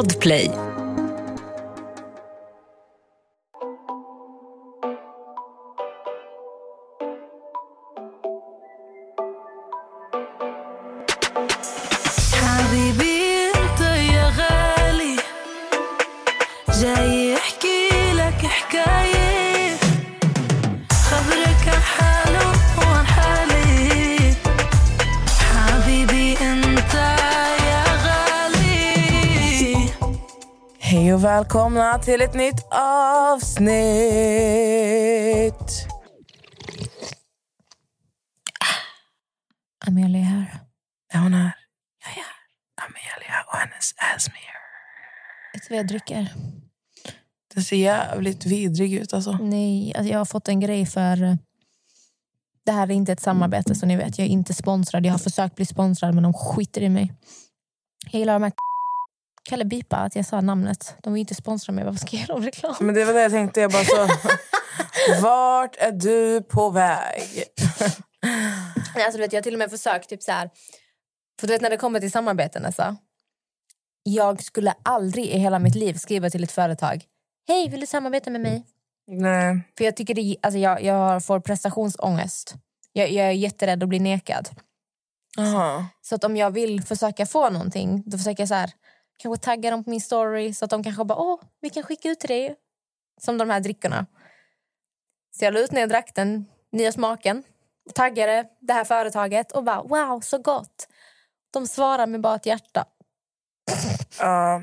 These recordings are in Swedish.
Podplay. Välkomna till ett nytt avsnitt. Amelia är här. Är hon här? Jag är här. Amelia och hennes Asmir. Vet du vad jag dricker? Det ser jävligt vidrig ut alltså. Nej, alltså jag har fått en grej för... eh, Det här är inte ett samarbete så ni vet. Jag är inte sponsrad. Jag har försökt bli sponsrad men de skiter i mig. Jag gillar de här... Kalle bipa att jag sa namnet. De vill inte sponsra mig. Varför ska jag göra reklam? Men det var det jag tänkte. Jag bara så... Vart är du på väg? Alltså, du vet, jag har till och med försökt typ så här. För du vet när det kommer till samarbeten Nessa. Jag skulle aldrig i hela mitt liv skriva till ett företag. Hej, vill du samarbeta med mig? Nej. För jag tycker det, alltså jag, jag får prestationsångest. Jag, jag är jätterädd att bli nekad. Aha. Så att om jag vill försöka få någonting, då försöker jag så här, kanske tagga dem på min story så att de kanske bara, åh, vi kan skicka ut till dig. Som de här drickorna. Så jag la ut när jag drack den nya smaken, taggade det här företaget och bara, wow, så gott. De svarar med bara ett hjärta. Ja.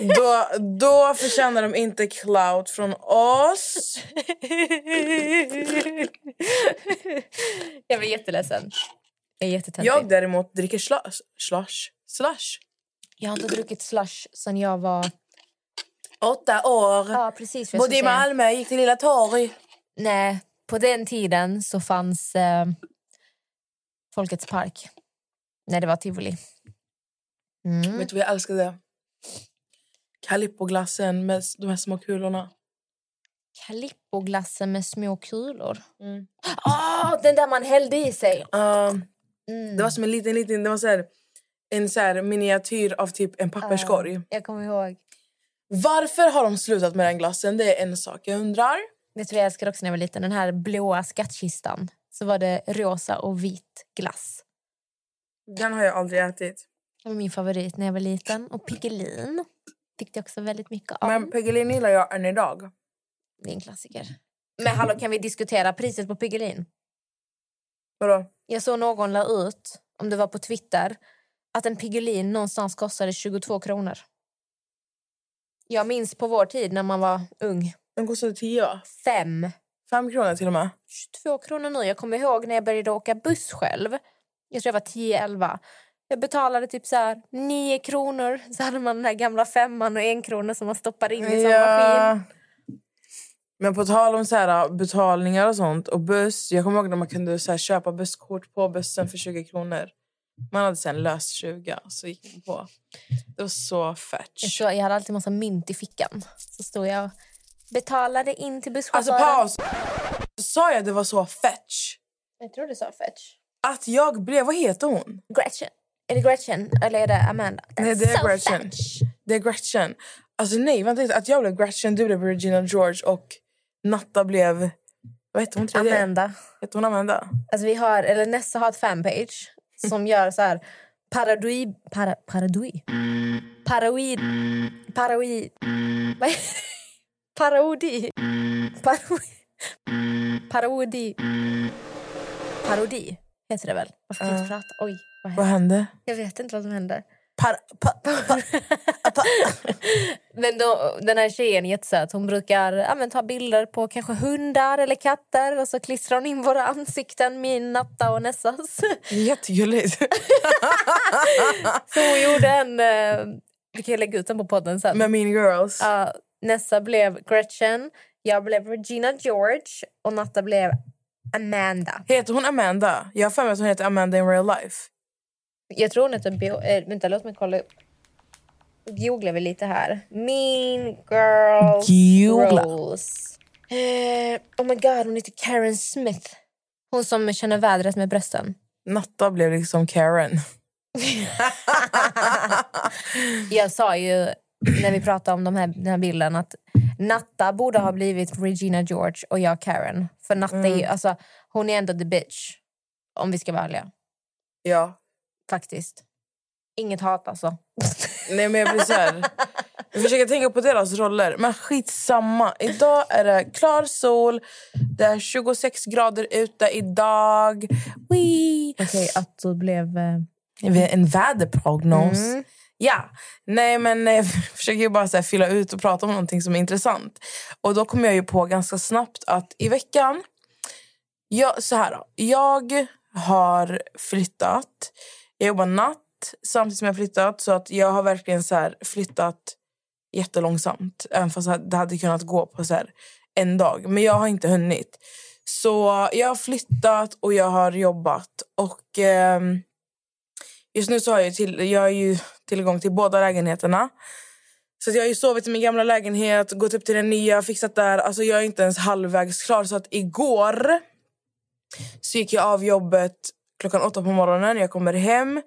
då, då förtjänar de inte clout från oss. jag blir jätteledsen. Jag är jättetöntig. Jag däremot dricker slush. Slush. Slush. Jag har inte druckit slush sen jag var... Åtta år. Ja, precis. Bodde i. Malmö, gick till Lilla Torg. Nej, på den tiden så fanns eh, Folkets park. Nej, det var tivoli. Mm. Vet du vad jag älskade? Calippo-glassen med de här små kulorna. Calippo-glassen med små kulor. Mm. Åh, den där man hällde i sig! Um, Mm. det var som en liten, liten det var så här, en så här miniatyr av typ en papperskorg. Jag kommer ihåg. Varför har de slutat med den glassen? Det är en sak jag undrar. Vet du vad jag älskade också när jag var liten? Den här blåa skattkistan. Så var det rosa och vit glass. Den har jag aldrig ätit. Det var min favorit när jag var liten. Och Piggelin tyckte jag också väldigt mycket om. Men Piggelin gillar jag än idag. Det är en klassiker. Men hallå, kan vi diskutera priset på Piggelin? Vadå? Jag såg någon la ut, om det var på Twitter, att en Piggelin någonstans kostade 22 kronor. Jag minns på vår tid när man var ung. Den kostade 10 va? Fem. Fem kronor till och med. 22 kronor nu. Jag kommer ihåg när jag började åka buss själv. Jag tror jag var 10-11. Jag betalade typ så här 9 kronor. Så hade man den här gamla femman och en krona som man stoppar in i samma maskin. Men på tal om så här, betalningar och sånt och buss. Jag kommer ihåg när man kunde så här, köpa busskort på bussen för 20 kronor. Man hade sen löst 20 så gick man på. Det var så Jag, fetch. tror, jag hade alltid massa mynt i fickan. Så stod jag och betalade in till busschauffören. Alltså paus! Sa jag det var så fetch? Jag tror du sa fetch. Att jag blev... Vad heter hon? Gretchen. Är det Gretchen eller är det Amanda? Nej, det är So Gretchen. fetch. Det är Gretchen. Alltså nej, vänta. Att jag blev Gretchen, du blev Regina George och Natta blev... Vad heter hon tredje? Amanda. Heter hon Amanda? Alltså vi har, eller Nessa har ett fanpage som gör så här paradoi... Para, paradoi? Paroid... Vad är- Parodi. Parodi. Parodi. Parodi heter det väl? Varför kan jag inte prata? Oj, vad Vad hände? hände? Jag vet inte vad som händer. Par, pa, pa, pa. Men då, den här tjejen är jättesöt. Hon brukar ja, men, ta bilder på kanske hundar eller katter och så klistrar hon in våra ansikten, min, Natta och Nessas. Jättegulligt. Så hon gjorde en... Eh, vi kan lägga ut den på podden sen. Med Mean Girls. Ja, Nessa blev Gretchen, jag blev Regina George och Natta blev Amanda. Heter hon Amanda? Jag har för mig att hon heter Amanda in real life. Jag tror hon heter... Bio, äh, vänta, låt mig kolla upp. Googlar vi lite här. Mean Girls Googla. Rose. Eh, oh my god, hon heter Karen Smith. Hon som känner vädret med brösten. Natta blev liksom Karen. Jag sa ju när vi pratade om de här, den här bilden att Natta borde ha blivit Regina George och jag Karen. För Natta är ju, alltså, hon är ändå the bitch. Om vi ska vara ärliga. Ja. Faktiskt. Inget hat alltså. Nej men jag blir så här. Jag försöker tänka på deras roller. Men skitsamma. Idag är det klar sol. Det är 26 grader ute idag. Okej, att det blev... Eh... En väderprognos. Mm. Ja, nej men eh, jag försöker ju bara så fylla ut och prata om någonting som är intressant. Och då kom jag ju på ganska snabbt att i veckan... Jag, så här då, jag har flyttat. Jag jobbar natt samtidigt som jag har flyttat. Så att jag har verkligen så här, flyttat jättelångsamt. Även fast det hade kunnat gå på så här, en dag. Men jag har inte hunnit. Så jag har flyttat och jag har jobbat. Och... eh, Just nu så har jag, till, jag har ju tillgång till båda lägenheterna. Så att jag har ju sovit i min gamla lägenhet, gått upp till den nya, fixat där. Alltså jag är inte ens halvvägs klar. Så att igår så gick jag av jobbet klockan åtta på morgonen. Jag kommer hem.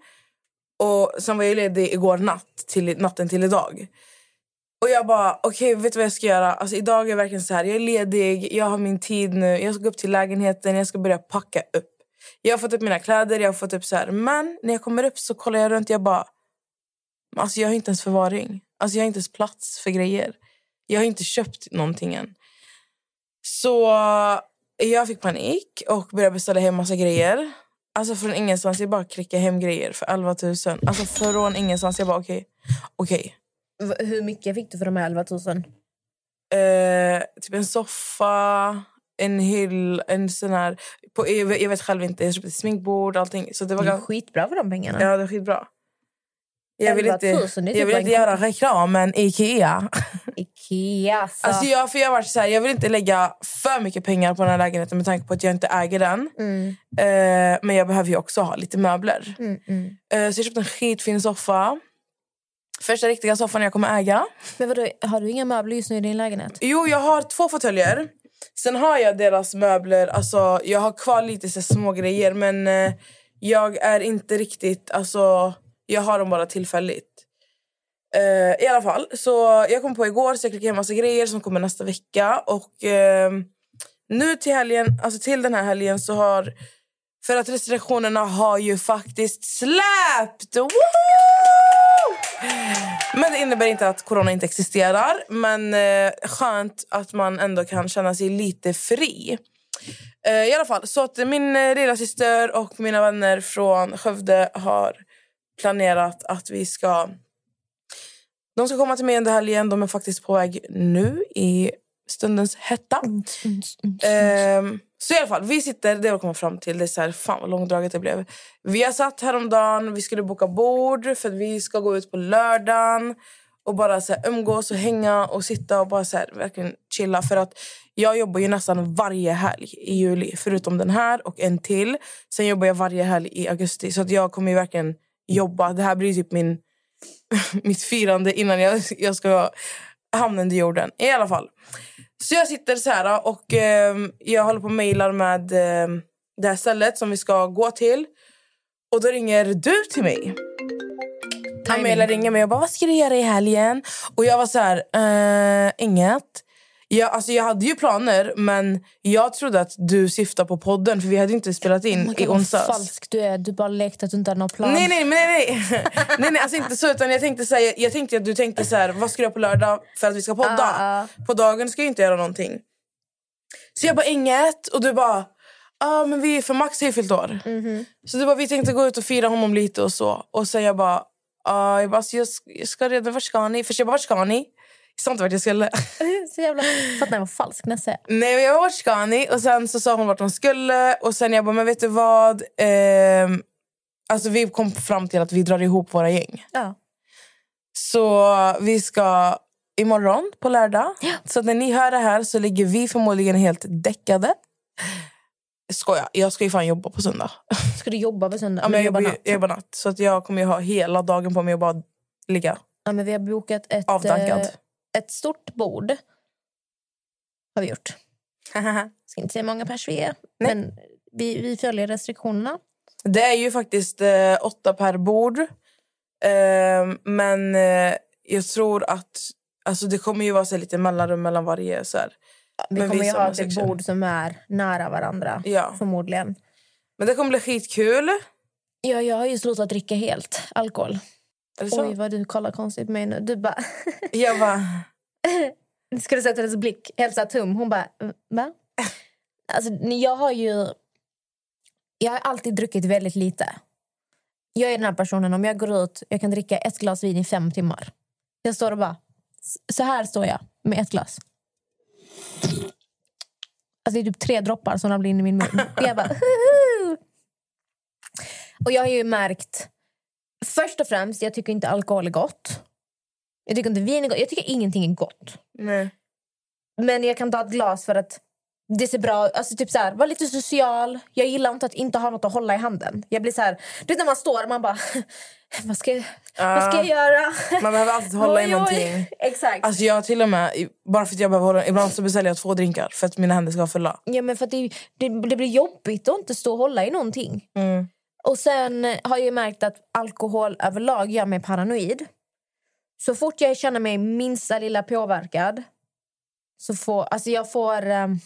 Och Sen var jag ledig igår natt, till, natten till idag. Och jag bara, okej, okay, vet du vad jag ska göra? Alltså idag är verkligen så här, jag är ledig, jag har min tid nu. Jag ska gå upp till lägenheten, jag ska börja packa upp. Jag har fått upp mina kläder, jag har fått upp så här. Men när jag kommer upp så kollar jag runt jag bara... Alltså jag har inte ens förvaring. Alltså jag har inte ens plats för grejer. Jag har inte köpt någonting än. Så jag fick panik och började beställa hem massa grejer. Alltså från ingenstans. Jag bara klickade hem grejer för 11 000. Alltså från ingenstans. Jag bara okej. Okej. V- Hur mycket fick du för de här 11 000? Eh, typ en soffa, en hyll, en sån här... På, jag, jag vet själv inte. Jag köpte ett sminkbord, allting. Så det var Det är ganska... skitbra för de pengarna. Ja, det är skitbra. Jag vill 11 inte, 000, det är typ jag vill inte göra reklam, men Ikea. Ikea alltså. Alltså jag, för jag, varit så här, jag vill inte lägga för mycket pengar på den här lägenheten med tanke på att jag inte äger den. Mm, Eh, men jag behöver ju också ha lite möbler. mm, mm. Eh, så jag köpte en skitfin soffa. Första riktiga soffan jag kommer äga. Men vadå, har du inga möbler just nu i din lägenhet? Jo, jag har två fåtöljer. Sen har jag deras möbler. Alltså, jag har kvar lite så små grejer men eh, jag är inte riktigt... Alltså, jag har dem bara tillfälligt. Uh, I alla fall, så jag kom på igår så jag klickade hem massa grejer som kommer nästa vecka. Och uh, nu till helgen, alltså till den här helgen så har... För att restriktionerna har ju faktiskt släppt! Woho! Men det innebär inte att corona inte existerar. Men uh, skönt att man ändå kan känna sig lite fri. Eh, I alla fall, så att min uh, lilla syster och mina vänner från Skövde har planerat att vi ska... De ska komma till mig under helgen. De är faktiskt på väg nu i stundens hetta. Ehm, så i alla fall, vi sitter, det jag kommer fram till, det är så här, fan vad långdraget det blev. Vi har satt häromdagen, vi skulle boka bord för att vi ska gå ut på lördagen och bara så här, umgås och hänga och sitta och bara så här, verkligen chilla. För att jag jobbar ju nästan varje helg i juli, förutom den här och en till. Sen jobbar jag varje helg i augusti, så att jag kommer verkligen jobba. Det här blir typ min, mitt firande innan jag, jag ska hamna under jorden. I alla fall. Så jag sitter så här och eh, jag håller på och mejlar med eh, det här stället som vi ska gå till. Och då ringer du till mig. Amelia ringer mig och bara, vad ska du göra i helgen? Och jag var så här, eh, inget. Jag, alltså jag hade ju planer, men jag trodde att du syftade på podden för vi hade inte spelat in Oh i onsdags. falsk du är. Du bara lekte att du inte hade någon plan. Nej, nej, nej, nej. nej, nej alltså inte så. Utan jag tänkte så här, jag, jag tänkte att du tänkte så här, vad ska du göra på lördag för att vi ska podda? Ah, ah. På dagen ska jag inte göra någonting. Så jag bara, inget. Och du bara, ah, men vi, för Max har ju fyllt år. Mhm. Så du bara, vi tänkte gå ut och fira honom lite och så. Och sen jag bara, ah, jag, bara så jag, ska, jag ska redan, vart ska ni? Först jag bara, vart ska ni? Sa inte vart jag skulle. så jävla... Den var falsk nästan. Nej, men jag bara, vart ska ni? Och sen så sa hon vart hon skulle. Och sen jag bara, men vet du vad? Ehm, alltså vi kom fram till att vi drar ihop våra gäng. Ja. Så vi ska imorgon på lördag. Ja. Så när ni hör det här så ligger vi förmodligen helt däckade. Skoja, jag ska ju fan jobba på söndag. Ska du jobba på söndag? Ja, men jag, jobbar jobbar, natt. jag jobbar natt. Så att jag kommer ju ha hela dagen på mig att bara ligga Ja, men vi har bokat ett, avdankad. Ett stort bord. Har vi gjort. Ska inte säga hur många pers vi är. Nej. Men vi, vi följer restriktionerna. Det är ju faktiskt eh, åtta per bord. Eh, men eh, jag tror att alltså, det kommer ju vara så här, lite mellanrum mellan varje. Så här. Vi Men kommer vi ju ha ett section. bord som är nära varandra. Ja. Förmodligen. Men det kommer bli skitkul. Ja, jag har ju slutat dricka helt alkohol. Oj, vad du kollar konstigt på mig nu. Du bara... Jag bara, du sätta hennes blick? Här tum. Hon bara... Va? Alltså, jag har ju... Jag har alltid druckit väldigt lite. Jag är den här personen, om jag går ut, jag kan dricka ett glas vin i fem timmar. Jag står och bara... Så här står jag med ett glas. Alltså det är typ tre droppar som ramlar in i min mun. Och jag bara... "Huhu!" Och jag har ju märkt... Först och främst, jag tycker inte alkohol är gott. Jag tycker inte vin är gott. Jag tycker ingenting är gott. nej. Men jag kan ta ett glas för att det ser bra alltså typ så här, Var lite social. Jag gillar inte att inte ha något att hålla i handen. Jag blir så här, du vet när man står och man bara... vad, ska, jag- vad ska jag göra? Man behöver alltid hålla i Oj, oj. någonting. Exakt. Alltså jag till och med, bara för att jag behöver hålla, ibland så beställer jag två drinkar för att mina händer ska vara fulla. ja, men för det, det, det blir jobbigt att inte stå och hålla i någonting. Mm. Och sen har jag märkt att alkohol överlag gör mig paranoid. Så fort jag känner mig minsta lilla påverkad så får alltså jag får um,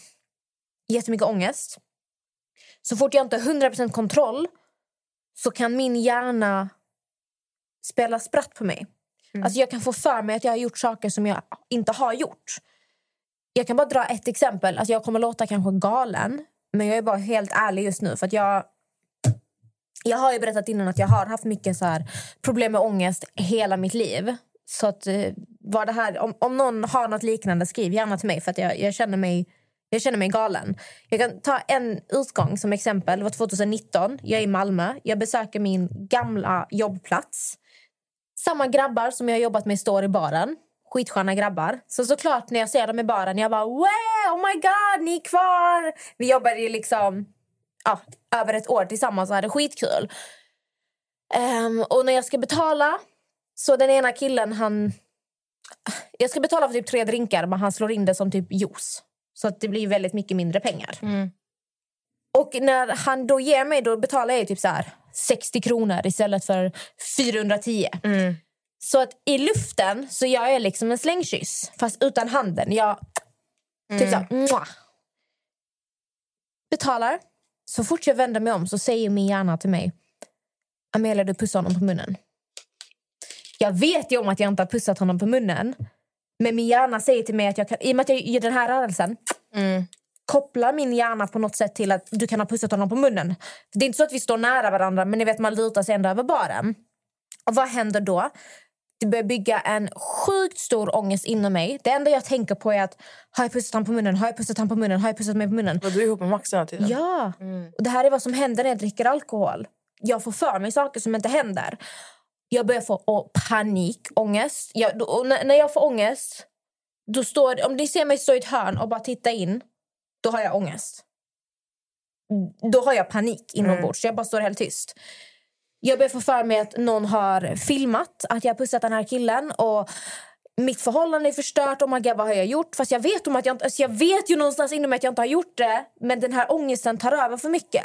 jättemycket ångest. Så fort jag inte har 100% kontroll så kan min hjärna spela spratt på mig. Alltså jag kan få för mig att jag har gjort saker som jag inte har gjort. Jag kan bara dra ett exempel. Alltså jag kommer låta kanske galen men jag är bara helt ärlig just nu. För att jag jag har ju berättat innan att jag har haft mycket så här problem med ångest hela mitt liv. Så att, eh, var det här, om, om någon har något liknande, skriv gärna till mig. För att jag, jag, känner mig, jag känner mig galen. Jag kan ta en utgång som exempel. Det var 2019. Jag är i Malmö. Jag besöker min gamla jobbplats. Samma grabbar som jag har jobbat med står i baren. Skitsköna grabbar. Så såklart när jag ser dem i baren, jag bara wow, oh my god, ni är kvar! Vi jobbade ju liksom ja, över ett år tillsammans och hade skitkul. Ehm, och när jag ska betala, så den ena killen han... Jag ska betala för typ tre drinkar men han slår in det som typ juice. Så att det blir väldigt mycket mindre pengar. Mm. Och när han då ger mig, då betalar jag typ så här 60 kronor istället för 410. Mm. Så att i luften så gör jag liksom en slängkyss, fast utan handen. Jag typ så här, mwah. Betalar. Så fort jag vänder mig om så säger min hjärna till mig Amelia, du pussar honom på munnen. Jag vet ju om att jag inte har pussat honom på munnen. Men min hjärna säger till mig att jag kan, i och med att jag gör den här rörelsen Mm. kopplar min hjärna på något sätt till att du kan ha pussat honom på munnen. För det är inte så att vi står nära varandra, men ni vet man lutar sig ändå över baren. Och vad händer då? Det börjar bygga en sjukt stor ångest inom mig. Det enda jag tänker på är att har jag pussat honom på munnen? Har jag pussat honom på munnen? Har jag pussat mig på munnen? Var du ihop med Max här tiden? Ja! Mm. Och det här är vad som händer när jag dricker alkohol. Jag får för mig saker som inte händer. Jag börjar få å, panikångest. Jag, då, och när, när jag får ångest, då står, om ni ser mig stå i ett hörn och bara titta in, då har jag ångest. Då har jag panik inombords, så jag bara står helt tyst. Jag börjar få för mig att någon har filmat att jag har pussat den här killen och mitt förhållande är förstört. Oh my God, vad har jag gjort? Fast jag vet, om att jag, inte, alltså jag vet ju någonstans inom mig att jag inte har gjort det. Men den här ångesten tar över för mycket.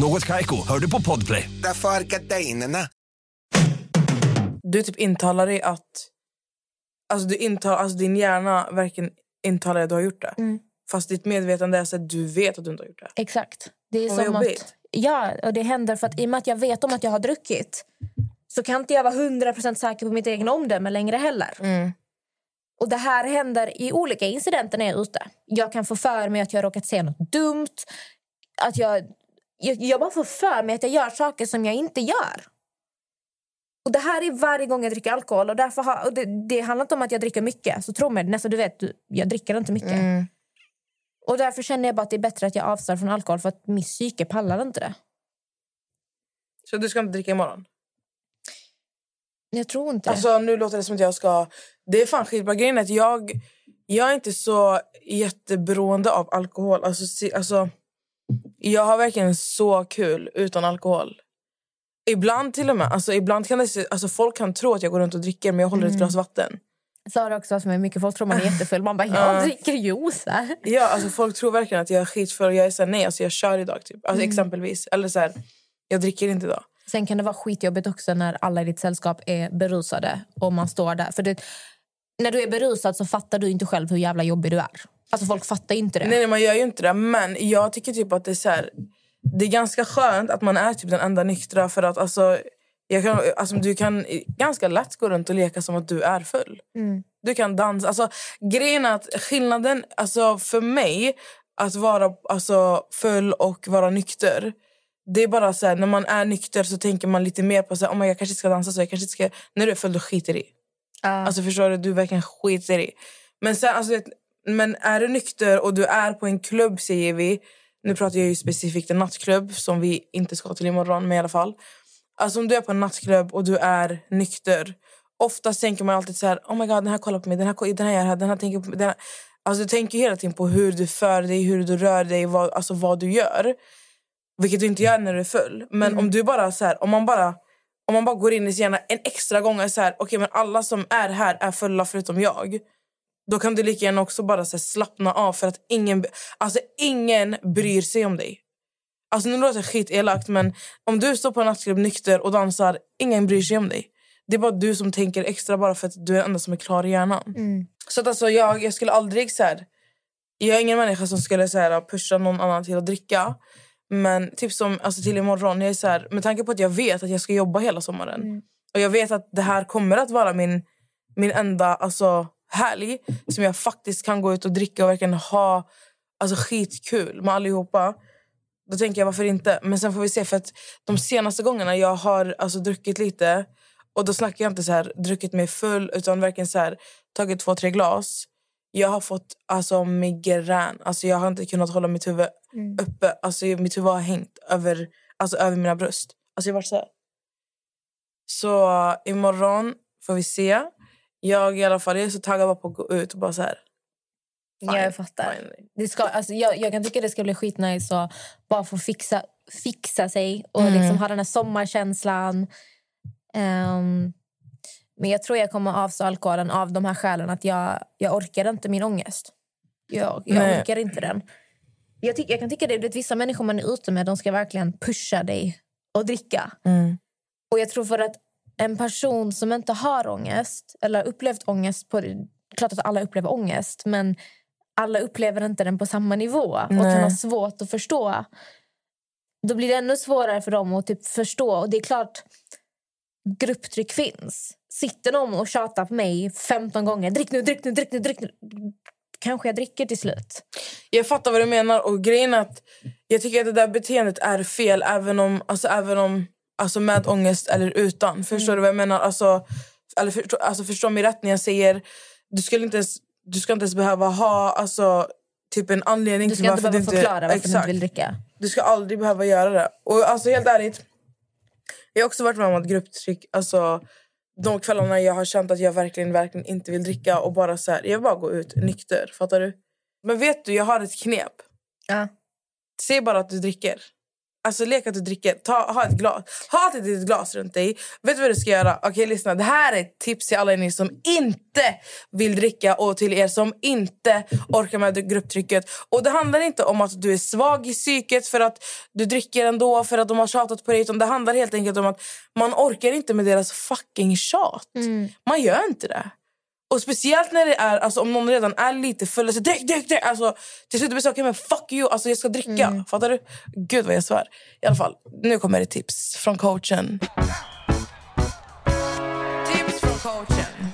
Något Kaiko, hör du på Podplay. Därför är gardinerna. Du typ intalar dig att... Alltså, du intal, alltså din hjärna verkligen intalar dig att du har gjort det. Mm. Fast ditt medvetande är så att du vet att du inte har gjort det. Exakt. Det är Och som att, ja, och det händer för att i och med att jag vet om att jag har druckit så kan inte jag vara 100% säker på mitt egen omdöme längre heller. Mm. Och det här händer i olika incidenter när jag är ute. Jag kan få för mig att jag har råkat säga något dumt. Att jag, jag, jag bara får för mig att jag gör saker som jag inte gör. Och Det här är varje gång jag dricker alkohol. Och därför har, och det, det handlar inte om att jag dricker mycket. Så tro mig, nästan, du vet, jag dricker inte mycket. Mm. Och Därför känner jag bara att det är bättre att jag avstår från alkohol. För att min psyke pallar inte det. Så du ska inte dricka imorgon? Jag tror inte. Alltså nu låter det som att jag ska... Det är fan skitbra. Grejen är att jag, jag är inte så jätteberoende av alkohol. Alltså, alltså, jag har verkligen så kul utan alkohol. Ibland till och med. Alltså, ibland kan det, se- alltså, folk kan tro att jag går runt och dricker men jag håller ett glas vatten. Sa det också för mig, mycket folk tror man är jättefull. Man bara, jag Ja. dricker juice här. Ja, alltså, folk tror verkligen att jag är skitfull. Jag är så här, nej, alltså, jag kör idag. Typ. Alltså, Exempelvis. Eller så här, jag dricker inte idag. Sen kan det vara skitjobbigt också när alla i ditt sällskap är berusade och man står där. För det, när du är berusad så fattar du inte själv hur jävla jobbig du är. Alltså folk fattar inte det. Nej, nej, man gör ju inte det. Men jag tycker typ att det är så här, Det är ganska skönt att man är typ den enda nyktra. För att alltså, jag kan, alltså, du kan ganska lätt gå runt och leka som att du är full. Mm. Du kan dansa. Alltså, grejen är att skillnaden alltså, för mig att vara alltså, full och vara nykter. Det är bara så här, när man är nykter så tänker man lite mer på så här, oh my, jag kanske ska dansa så jag kanske ska... När du är full, du skiter i. Alltså förstår du? Du verkligen skiter i. Men, sen, alltså, men är du nykter och du är på en klubb säger vi. Nu pratar jag ju specifikt en nattklubb som vi inte ska till imorgon men i alla fall. Alltså om du är på en nattklubb och du är nykter. Oftast tänker man alltid så här, oh my god den här kollar på mig, den här, den här gör det här, den här tänker på mig. Den här. Alltså du tänker hela tiden på hur du för dig, hur du rör dig, vad, alltså vad du gör. Vilket du inte gör när du är full. Men om du bara så här, om man bara om man bara går in i sin hjärna en extra gång och är så här, okej men alla som är här är fulla förutom jag. Då kan du lika gärna också bara så här, slappna av för att ingen, alltså ingen bryr sig om dig. Alltså nu låter det skitelakt men om du står på en nattklubb nykter och dansar, ingen bryr sig om dig. Det är bara du som tänker extra bara för att du är den enda som är klar i hjärnan. Så att alltså jag, jag skulle aldrig så här, jag är ingen människa som skulle så här, pusha någon annan till att dricka. Men typ som alltså till imorgon, jag är så här, med tanke på att jag vet att jag ska jobba hela sommaren. Och jag vet att det här kommer att vara min, min enda alltså, helg som jag faktiskt kan gå ut och dricka och verkligen ha alltså, skitkul med allihopa. Då tänker jag varför inte. Men sen får vi se. För att de senaste gångerna jag har alltså, druckit lite och då snackar jag inte så här druckit mig full utan verkligen så här tagit två, tre glas. Jag har fått alltså, migrän. Alltså, jag har inte kunnat hålla mitt huvud uppe. Alltså, mitt huvud har hängt över, alltså, över mina bröst. Alltså, jag har varit så här. Så imorgon får vi se. Jag i alla fall jag är så taggad bara på att gå ut och bara så här. Ja, jag fattar. fine. Det ska, alltså, jag, jag kan tycka det ska bli skitnice att bara få fixa, fixa sig och Mm. liksom ha den här sommarkänslan. Ehm, men jag tror jag kommer avstå alkoholen av de här skälen att jag, jag orkar inte min ångest. Jag, jag Nej. orkar inte den. Jag, tyck, jag kan tycka det, det vissa människor man är ute med de ska verkligen pusha dig och dricka. Mm. Och jag tror för att en person som inte har ångest eller upplevt ångest på klart att alla upplever ångest men alla upplever inte den på samma nivå och Nej. kan ha svårt att förstå. Då blir det ännu svårare för dem att typ förstå. Och det är klart, grupptryck finns. Sitter någon och tjatar på mig 15 gånger, drick nu, drick nu, drick nu, drick nu. Kanske jag dricker till slut. Jag fattar vad du menar. Och grejen att jag tycker att det där beteendet är fel även om, alltså, även om alltså med ångest eller utan. Förstår du vad jag menar? Alltså, eller förstå, alltså, förstå mig rätt när jag säger du skulle inte ens, du ska inte ens behöva ha alltså, typ en anledning Du till ska inte varför behöva du förklara varför du inte Exakt. vill dricka. Du ska aldrig behöva göra det. Och alltså helt ärligt, jag har också varit med om att grupptryck, alltså de kvällarna jag har känt att jag verkligen, verkligen inte vill dricka och bara så här, jag bara gå ut nykter, fattar du? Men vet du, jag har ett knep. Ja. Säg bara att du dricker. Alltså lek att du dricker. Ta, ha ett glas. Ha ett glas runt dig. Vet du vad du ska göra? Okej, lyssna. Det här är ett tips till alla er som inte vill dricka och till er som inte orkar med grupptrycket. Och det handlar inte om att du är svag i psyket för att du dricker ändå för att de har tjatat på dig. Utan det handlar helt enkelt om att man orkar inte med deras fucking tjat. Man gör inte det. Och speciellt när det är, alltså, om någon redan är lite full. Så drick, drick, drick. Alltså, till slut blir det så, okay, men fuck you, alltså, jag ska dricka. Fattar du? Gud vad jag svär. I alla fall, nu kommer det tips från coachen. Tips från coachen.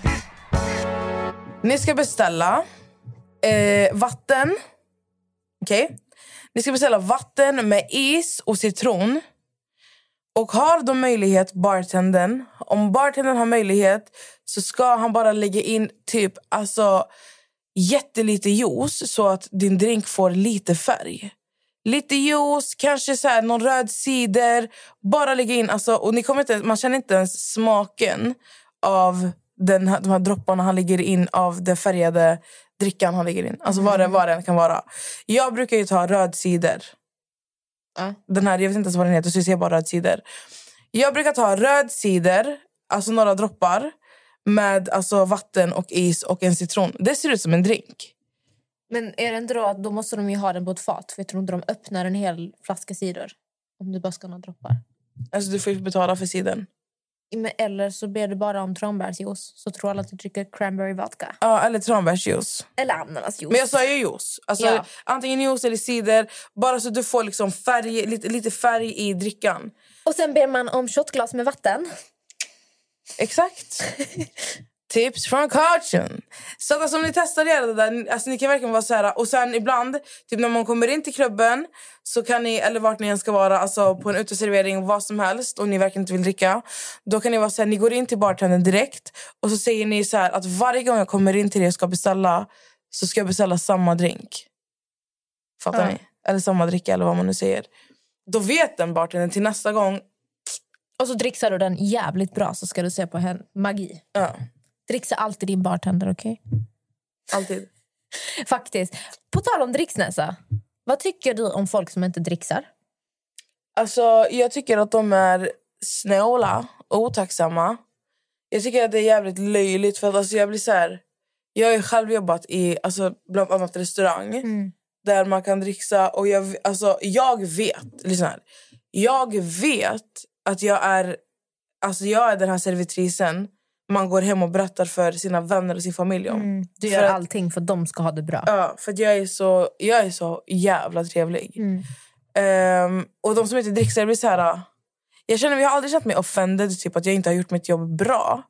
Ni ska beställa eh, vatten. Okej? Ni ska beställa vatten med is och citron. Och har de möjlighet, bartendern, om bartendern har möjlighet så ska han bara lägga in typ alltså jättelite juice så att din drink får lite färg. Lite juice, kanske så här, någon röd cider. Bara lägga in, alltså, och ni kommer inte, man känner inte ens smaken av den, här- de här dropparna han lägger in av den färgade drickan han lägger in. Alltså vad det, vad det kan vara. Jag brukar ju ta röd cider. Ja. Den här, jag vet inte ens vad den heter, så jag ser bara röd cider. Jag brukar ta röd cider, alltså några droppar med alltså, vatten och is och en citron. Det ser ut som en drink. Men är det inte då att då måste de ju ha den på ett fat? För jag tror inte de öppnar en hel flaska cider. Om du bara ska ha några droppar. Alltså, du får ju betala för cidern. Men Eller så ber du bara om tranbärsjuice. Så tror alla att du dricker cranberry vodka. Ja, eller tranbärsjuice. Eller ananasjuice. Men jag sa ju juice. Alltså, Ja. Antingen juice eller cider. Bara så du får liksom färg, lite, lite färg i drickan. Och sen ber man om shotglas med vatten. Exakt. Tips från coachen. Så att alltså, om ni testar det där, alltså, ni kan verkligen vara så här. Och sen ibland, typ när man kommer in till klubben, så kan ni, eller vart ni än ska vara, alltså på en uteservering, vad som helst, och ni verkligen inte vill dricka. Då kan ni vara så här, ni går in till bartendern direkt och så säger ni så här att varje gång jag kommer in till er och ska beställa, så ska jag beställa samma drink. Fattar Ja. ni? Eller samma dricka eller vad man nu säger. Då vet den bartendern till nästa gång, Och så dricksar du den jävligt bra så ska du se på hen magi. ja, Dricksa alltid din bartender, okej? alltid. Faktiskt. På tal om dricksnäsa. Vad tycker du om folk som inte dricksar? Alltså, jag tycker att de är snåla och otacksamma. Jag tycker att det är jävligt löjligt. För att alltså, jag blir så här, Jag har själv jobbat i alltså, bland annat restaurang där man kan dricksa. Och jag, alltså, jag vet, lyssna här. Jag vet att jag är, alltså, jag är den här servitrisen man går hem och berättar för sina vänner och sin familj om. Du För gör att- allting för att de ska ha det bra. Ja, för jag är så, jag är så jävla trevlig. Ehm, och de som inte dricksar, det blir så här... Jag känner, jag har aldrig känt mig offended, typ att jag inte har gjort mitt jobb bra.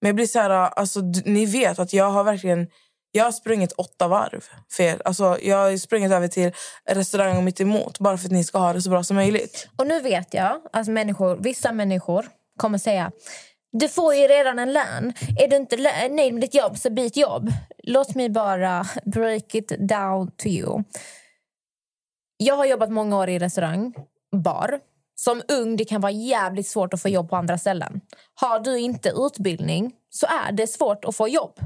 Men jag blir så här, alltså, ni vet att jag har verkligen jag har sprungit åtta varv för er. Alltså, jag har sprungit över till restaurangen mitt emot bara för att ni ska ha det så bra som möjligt. Och nu vet jag att människor, vissa människor kommer säga du får ju redan en lön. Är du inte nöjd med ditt jobb så byt jobb. Låt mig bara break it down to you. Jag har jobbat många år i restaurang, bar. Som ung det kan vara jävligt svårt att få jobb på andra ställen. Har du inte utbildning så är det svårt att få jobb.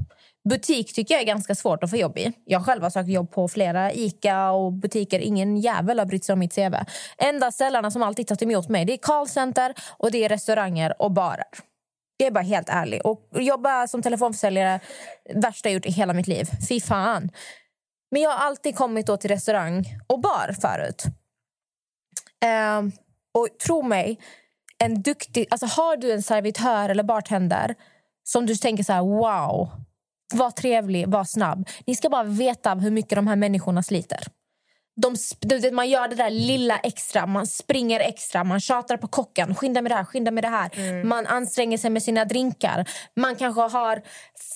Butik tycker jag är ganska svårt att få jobb i. Jag själv har sökt jobb på flera Ica och butiker. Ingen jävel har brytt sig om mitt CV. Enda ställena som alltid tagit emot mig det är callcenter och det är restauranger och barer. Jag är bara helt ärlig. Och jobba som telefonförsäljare, värsta jag gjort i hela mitt liv. Fy fan. Men jag har alltid kommit då till restaurang och bar förut. Ehm, och tro mig, en duktig, alltså har du en servitör eller bartender som du tänker så här, wow, var trevlig, var snabb. Ni ska bara veta hur mycket de här människorna sliter. De, vet, man gör det där lilla extra, man springer extra, man tjatar på kocken. Skynda med det här, skynda med det här. Man anstränger sig med sina drinkar. Man kanske har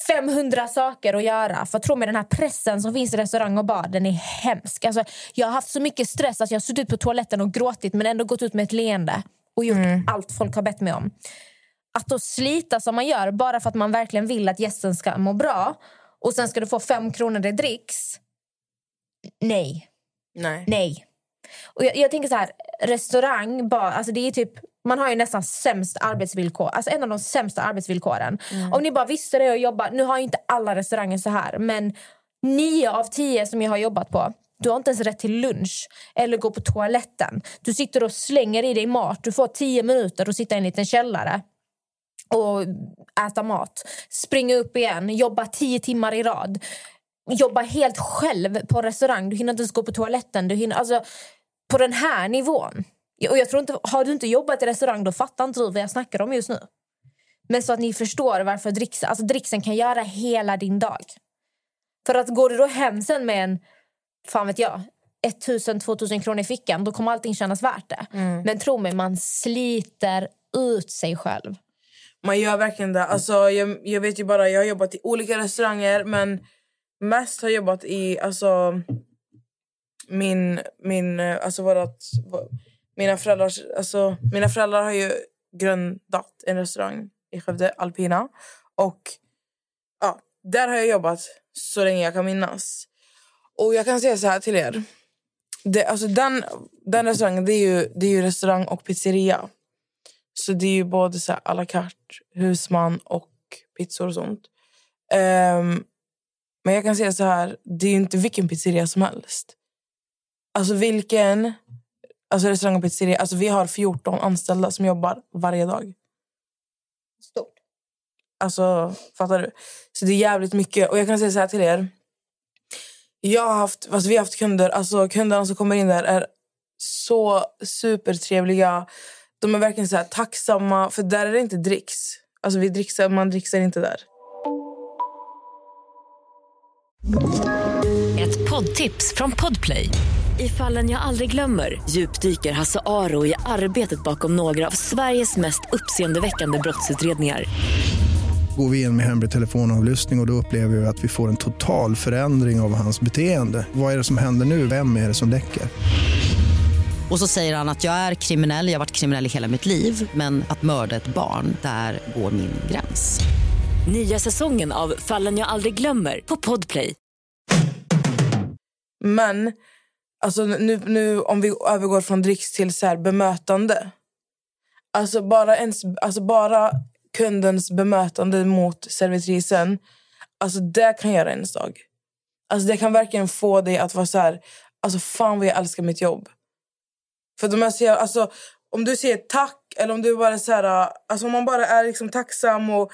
500 saker att göra. För tro mig, den här pressen som finns i restaurang och bar, den är hemsk. Alltså, jag har haft så mycket stress att jag har suttit på toaletten och gråtit men ändå gått ut med ett leende och gjort allt folk har bett mig om. Att då slita som man gör bara för att man verkligen vill att gästen ska må bra och sen ska du få fem kronor i dricks. Nej. Nej. Nej. Och jag, jag tänker så här, restaurang, bar, alltså det är typ, man har ju nästan sämst arbetsvillkor. Alltså en av de sämsta arbetsvillkoren. Om ni bara visste det och jobbar, nu har ju inte alla restauranger så här, men nio av tio som jag har jobbat på, du har inte ens rätt till lunch eller gå på toaletten. Du sitter och slänger i dig mat, du får tio minuter att sitta i en liten källare och äta mat. Springa upp igen, jobba tio timmar i rad. Jobba helt själv på restaurang. Du hinner inte ens gå på toaletten. Du hinner, alltså, på den här nivån. Och jag tror inte, har du inte jobbat i restaurang då fattar inte du vad jag snackar om just nu. Men så att ni förstår varför dricksen, alltså dricksen kan göra hela din dag. För att går du då hem sen med en, fan vet jag, 1000-2000 kronor i fickan, då kommer allting kännas värt det. Men tro mig, man sliter ut sig själv. Man gör verkligen det. Alltså, jag, jag vet ju bara, jag har jobbat i olika restauranger men mest har jag jobbat i alltså, min, min, eh, alltså vårat, vå- mina, föräldrars, alltså, mina föräldrar har ju grundat en restaurang i Skövde, Alpina. Och ja, där har jag jobbat så länge jag kan minnas. Och jag kan säga så här till er. Det, alltså den, den restaurangen det är, ju, det är ju restaurang och pizzeria. Så det är ju både så här à la carte, husman och pizzor och sånt. Ehm, men jag kan säga så här, det är ju inte vilken pizzeria som helst. Alltså vilken alltså restaurang och pizzeria. Alltså vi har 14 anställda som jobbar varje dag. Stort. Alltså, fattar du? Så det är jävligt mycket. Och jag kan säga så här till er. Jag har haft, alltså vi har haft kunder, alltså kunderna som kommer in där är så supertrevliga. De är verkligen så här tacksamma, för där är det inte dricks. Alltså vi dricksar, man dricksar inte där. Ett poddtips från Podplay. I fallen jag aldrig glömmer djupdyker Hasse Aro i arbetet bakom några av Sveriges mest uppseendeväckande brottsutredningar. Går vi in med hemlig telefonavlyssning och, och då upplever vi att vi får en total förändring av hans beteende. Vad är det som händer nu? Vem är det som läcker? Och så säger han att jag är kriminell, jag har varit kriminell i hela mitt liv men att mörda ett barn, där går min gräns. Nya säsongen av Fallen jag aldrig glömmer på Podplay. Men alltså, nu, nu om vi övergår från dricks till så här, bemötande. Alltså bara, ens, alltså bara kundens bemötande mot servitrisen. Alltså det kan göra ens dag. Alltså det kan verkligen få dig att vara så här, alltså fan vad jag älskar mitt jobb. För de här säger, alltså, om du säger tack eller om du bara så här, alltså om man bara är liksom tacksam och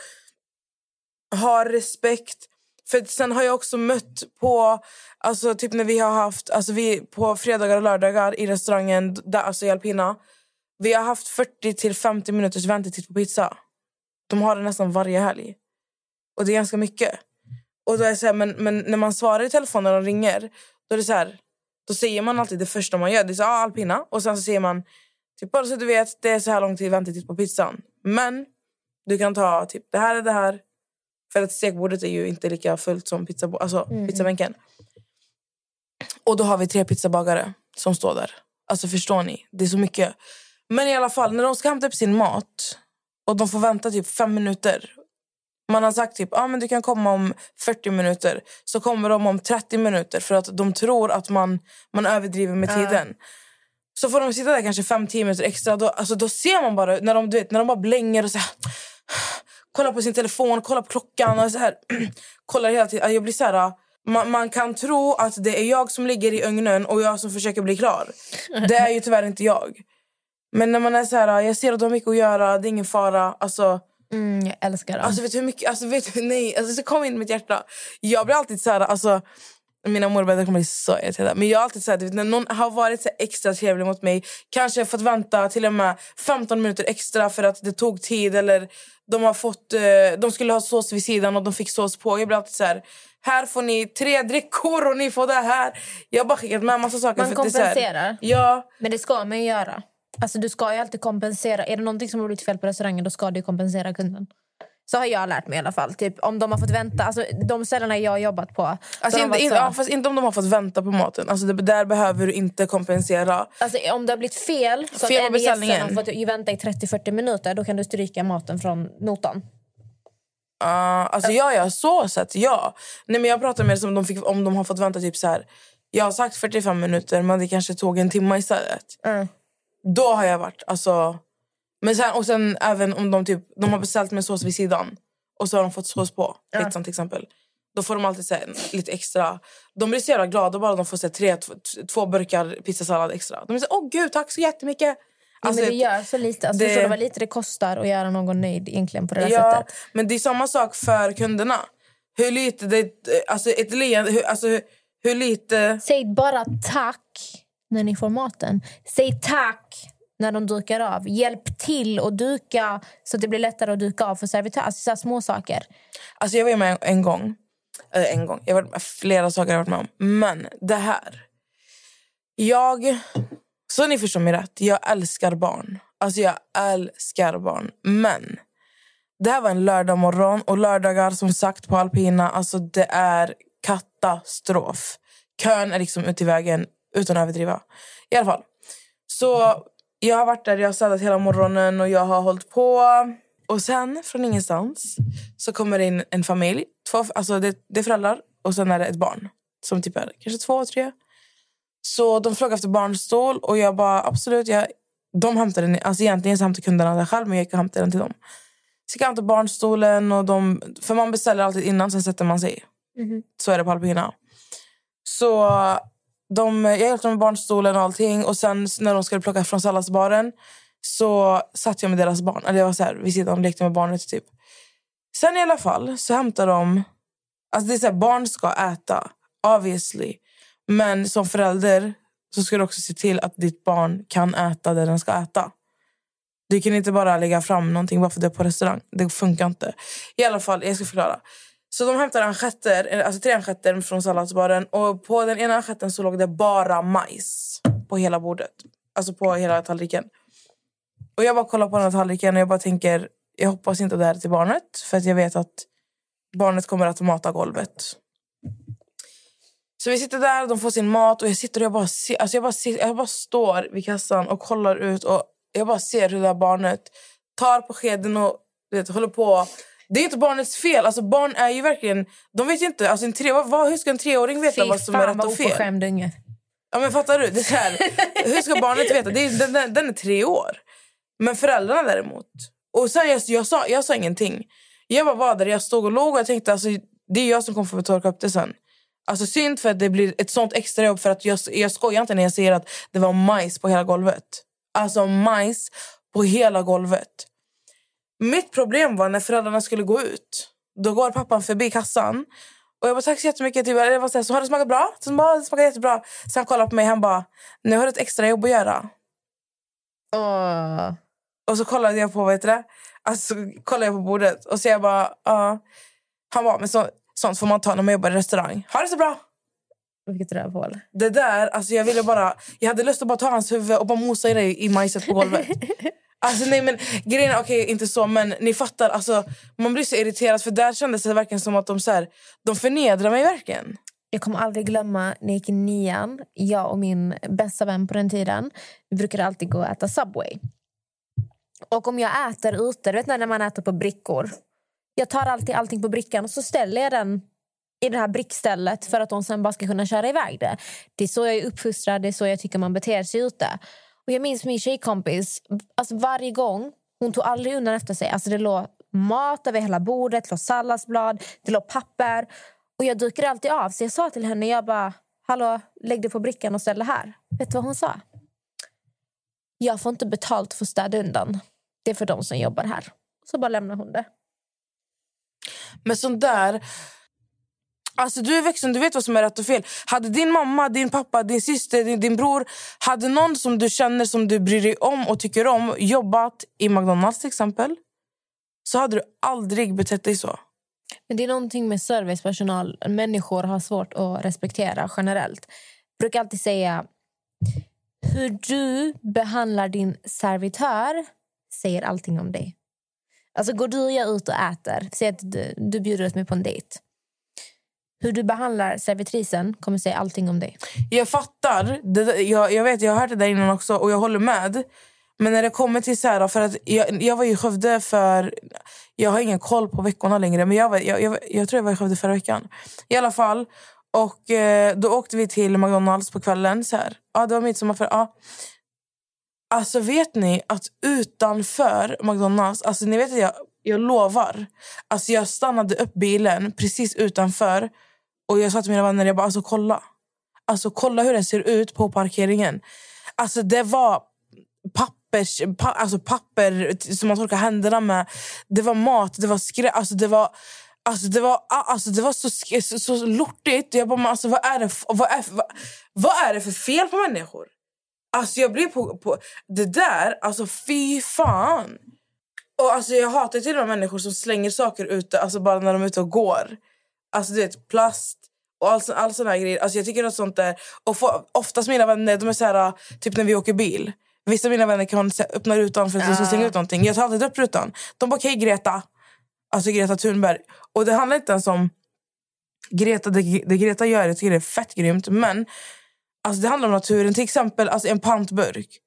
har respekt. För sen har jag också mött på, alltså typ när vi har haft, alltså vi på fredagar och lördagar i restaurangen, där, alltså i Alpina. Vi har haft 40 till 50 minuters väntetid på pizza. De har det nästan varje helg. Och det är ganska mycket. Och då är så här, men, men när man svarar i telefonen och ringer, då är det så här, då säger man alltid det första man gör. Det är så, ah, alpina. Och sen så säger man, typ, bara så du vet, det är så här lång tid väntetid på pizzan. Men du kan ta typ det här är det här. För att stekbordet är ju inte lika fullt som alltså, pizzabänken. Och då har vi tre pizzabagare som står där. Alltså förstår ni? Det är så mycket. Men i alla fall, när de ska hämta upp sin mat och de får vänta typ fem minuter. Man har sagt typ ah, men du kan komma om 40 minuter. Så kommer de om 30 minuter för att de tror att man, man överdriver med tiden. Så får de sitta där kanske 5-10 minuter extra. Då, alltså, då ser man bara när de, du vet, när de bara blänger och så här, kollar på sin telefon, kollar på klockan och så här, kollar hela tiden. Jag blir så här, man, man kan tro att det är jag som ligger i ugnen och jag som försöker bli klar. Det är ju tyvärr inte jag. Men när man är så här, jag ser att de har mycket att göra, det är ingen fara. Alltså, Mm, jag älskar dem. Alltså vet du hur mycket, alltså vet du, nej, alltså det kom in i mitt hjärta. Jag blir alltid så här, alltså mina morbröder kommer bli så irriterade. Men jag har alltid så här, vet, när någon har varit så extra trevlig mot mig, kanske fått vänta till och med 15 minuter extra för att det tog tid eller de har fått, eh, de skulle ha sås vid sidan och de fick sås på. Jag blir alltid så här, här får ni tre drickor och ni får det här. Jag har bara skickat med massa saker. Man så här- kompenserar. Ja, Men det ska man ju göra. Alltså, du ska ju alltid kompensera. Är det någonting som har blivit fel på restaurangen då ska du kompensera kunden. Så har jag lärt mig i alla fall. Typ, om de har fått vänta. Alltså, de ställena jag har jobbat på. alltså inte, så- ja, fast inte om de har fått vänta på maten. Alltså det, där behöver du inte kompensera. Alltså, om det har blivit fel, så Fel att beställningen. har fått vänta i 30-40 minuter då kan du stryka maten från notan. Uh, alltså ja, ja, så sett, ja. Nej, men jag pratar mer som om de, fick, om de har fått vänta typ så här. Jag har sagt 45 minuter, men det kanske tog en timme istället. Då har jag varit, alltså... Men sen, och sen även om de typ, de har beställt med sås vid sidan och så har de fått sås på pizzan till exempel. Då får de alltid så här, lite extra. De blir så jävla glada bara de får så här, tre, två, burkar pizzasallad extra. De här, åh gud, tack så jättemycket. Alltså, men det gör så lite. Alltså, det- du vad lite det kostar att göra någon nöjd egentligen på det Ja, sättet? men det är samma sak för kunderna. Hur lite det, alltså ett leende, hur, alltså hur, hur lite... Säg bara tack när ni får maten. Säg tack när de dukar av. Hjälp till att duka så att det blir lättare att duka av för servitörer. Alltså, så här små saker. Alltså jag var med en, gång. Äh, en gång. Jag var med flera saker jag varit med om. Men det här. Jag... Så ni förstår mig rätt. Jag älskar barn. Alltså jag älskar barn. Men det här var en lördag morgon och lördagar som sagt på alpina. Alltså det är katastrof. Kön är liksom ute i vägen utan att överdriva. I alla fall. Så jag har varit där, jag har städat hela morgonen och jag har hållit på. Och sen från ingenstans så kommer det in en familj. Två, alltså det, det är föräldrar och sen är det ett barn. Som typ är kanske två, tre. Så de frågar efter barnstol och jag bara absolut. Jag, de hämtade den, alltså egentligen så hämtade kunderna den själv men jag gick och hämtade den till dem. Så jag till barnstolen. Och de, för man beställer alltid innan, sen sätter man sig. Mhm. Så är det på alpina. Så de, jag hjälpte dem med barnstolen och allting. Och sen när de skulle plocka från salladsbaren så satt jag med deras barn. Eller jag var så här, vid sidan och lekte med barnet typ. Sen i alla fall så hämtar de... Alltså det är så här, barn ska äta, obviously. Men som förälder så ska du också se till att ditt barn kan äta det den ska äta. Du kan inte bara lägga fram någonting bara för att det är på restaurang. Det funkar inte. I alla fall, jag ska förklara. Så de hämtade ansjetter, eh, alltså tre ansjetter från salladsbaren. Och på den ena ansjetten så låg det bara majs på hela bordet. Alltså på hela tallriken. Och jag bara kollar på den här tallriken och jag bara tänker, jag hoppas inte det här är till barnet. För att jag vet att barnet kommer att mata golvet. Så vi sitter där, de får sin mat och jag sitter och jag bara, ser, alltså jag bara, ser, jag bara står vid kassan och kollar ut och jag bara ser hur det här barnet tar på skeden och vet, håller på. Det är inte barnets fel. Alltså barn är ju verkligen... De vet ju inte. Alltså en tre, vad, hur ska en treåring veta Fy vad som är rätt och fel? unge. Ja, men fattar du? Det är här, hur ska barnet veta? Det är, den, den, den är tre år. Men föräldrarna däremot. Och sen jag, jag, sa, jag sa ingenting. Jag bara var där, jag stod och låg och jag tänkte alltså, det är jag som kommer få torka upp det sen. Alltså synd för att det blir ett sånt extra jobb för att jag, jag skojar inte när jag säger att det var majs på hela golvet. Alltså majs på hela golvet. Mitt problem var när föräldrarna skulle gå ut. Då går pappan förbi kassan. Och jag bara, tack så jättemycket. Typ, jag var så, här, så har det smakat bra? Så bara, det smakar jättebra. Sen han kollade på mig han bara, nu har du ett extra jobb att göra. Åh. Och så kollade jag på, vad heter det? Alltså, kollade jag på bordet och så jag bara, ja. Han bara, men så, sånt får man ta när man jobbar i restaurang. Ha det så bra! Vilket rövhål. Det där, alltså jag ville bara, jag hade lust att bara ta hans huvud och bara mosa i det i majset på golvet. Alltså nej men grejen är, okej inte så men ni fattar alltså man blir så irriterad för där kändes det verkligen som att de så här, de förnedrar mig verkligen. Jag kommer aldrig glömma när jag gick i nian. Jag och min bästa vän på den tiden vi brukade alltid gå och äta Subway. Och om jag äter ute, du vet när man äter på brickor. Jag tar alltid allting på brickan och så ställer jag den i det här brickstället för att de sen bara ska kunna köra iväg det. Det är så jag är uppfostrad, det är så jag tycker man beter sig ute. Och jag minns min tjejkompis, alltså varje gång, hon tog aldrig undan efter sig. Alltså det låg mat över hela bordet, det låg salladsblad, det låg papper. Och jag dukade alltid av. Så jag sa till henne, jag bara, hallå, lägg dig på brickan och ställ det här. Vet du vad hon sa? Jag får inte betalt för att städa undan. Det är för de som jobbar här. Så bara lämnar hon det. Men sånt där... Alltså du är vuxen, du vet vad som är rätt och fel. Hade din mamma, din pappa, din syster, din, din bror... Hade någon som du känner som du bryr dig om och tycker om jobbat i McDonalds till exempel så hade du aldrig betett dig så. Men det är någonting med servicepersonal. Människor har svårt att respektera generellt. Jag brukar alltid säga hur du behandlar din servitör säger allting om dig. Alltså går du och jag ut och äter, säg att du, du bjuder ut mig på en dejt. Hur du behandlar servitrisen kommer säga allting om dig. Jag fattar. Det, jag, jag vet, jag har hört det där innan också och jag håller med. Men när det kommer till så här, för att jag, jag var i Skövde för... Jag har ingen koll på veckorna längre, men jag, var, jag, jag, jag tror jag var i Skövde förra veckan. I alla fall. Och eh, då åkte vi till McDonalds på kvällen. Så här. Ja, det var midsommar. Ja. Alltså vet ni att utanför McDonalds, alltså ni vet att jag, jag lovar. Alltså jag stannade upp bilen precis utanför och jag sa till mina vänner, jag bara alltså kolla. Alltså kolla hur den ser ut på parkeringen. Alltså det var pappers, pa, alltså papper som man torkar händerna med. Det var mat, det var skräp, alltså det var Alltså det var, alltså det var så, så, så lortigt. Jag bara, men alltså, vad, är det, vad, är, vad, vad är det för fel på människor? Alltså jag blir på, på... Det där, alltså fy fan. Och alltså jag hatar till och med människor som slänger saker ute alltså bara när de är ute och går. Alltså du vet, plast och all, all sån här grejer. Alltså jag tycker att sånt är... Och få, oftast mina vänner, de är så här, typ när vi åker bil. Vissa av mina vänner kan öppna rutan för att de ska slänga ut någonting. Jag tar alltid upp rutan. De bara, okej Greta. Alltså Greta Thunberg. Och det handlar inte ens om Greta, det, det Greta gör, jag tycker det är fett grymt. Men alltså, det handlar om naturen. Till exempel alltså, en pantburk.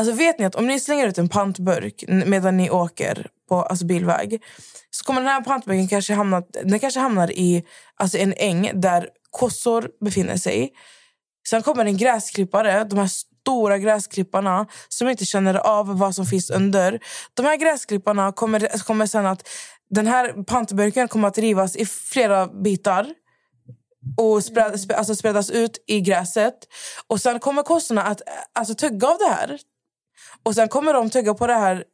Alltså vet ni att om ni slänger ut en pantburk medan ni åker på alltså, bilväg så kommer den här pantburken kanske hamna, den kanske hamnar i alltså, en äng där kossor befinner sig. Sen kommer en gräsklippare, de här stora gräsklipparna som inte känner av vad som finns under. De här gräsklipparna kommer, kommer sen att... Den här pantburken kommer att rivas i flera bitar och spred, alltså spredas ut i gräset. Och Sen kommer kossorna att alltså, tugga av det här. Och Sen kommer de tugga på det här...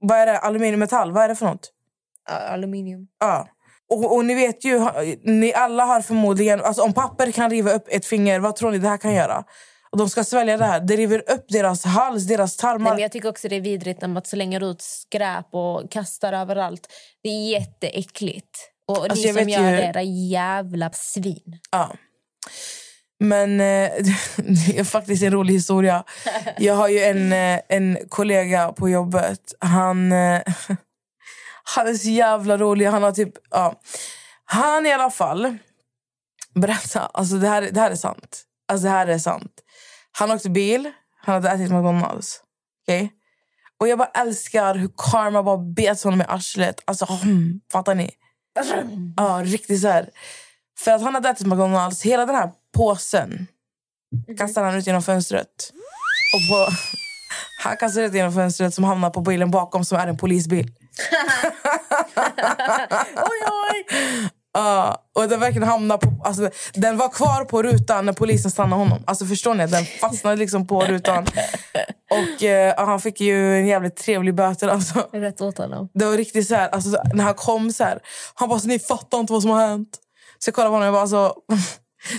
Vad är det? Aluminiummetall? Vad är det för något? Aluminium. Ja. Och, och ni vet ju, ni alla har förmodligen... Alltså om papper kan riva upp ett finger, vad tror ni det här kan göra? Och de ska svälja det här. Det river upp deras hals, deras Nej, tarmar. men jag tycker också det är vidrigt när man slänger ut skräp och kastar överallt. Det är jätteäckligt. Och Alltså, ni som gör ju- det, era jävla svin. Ja. Men eh, det är faktiskt en rolig historia. Jag har ju en, eh, en kollega på jobbet. Han, eh, han är så jävla rolig. Han har typ... Ja. Han i alla fall... Berätta. Alltså det, här, det här är sant. Alltså det här är sant. Han åkte bil. Han hade ätit McDonalds. Okej? Och jag bara älskar hur karma bara bet honom i arslet. Alltså, hmm, fattar ni? Ja, riktigt så här. För att han hade ätit McDonalds, hela den här påsen kastade han ut genom fönstret. Och på, han kastade ut genom fönstret som hamnar på bilen bakom som är en polisbil. oj, oj! Ja, och den verkligen hamnar på, alltså, den var kvar på rutan när polisen stannade honom. Alltså förstår ni? Den fastnade liksom på rutan. Och ja, han fick ju en jävligt trevlig böter. Alltså. Rätt åt honom. Det var riktigt så här, alltså, när han kom så här, han bara så, ni fattar inte vad som har hänt. Så jag kollade på honom och jag bara så,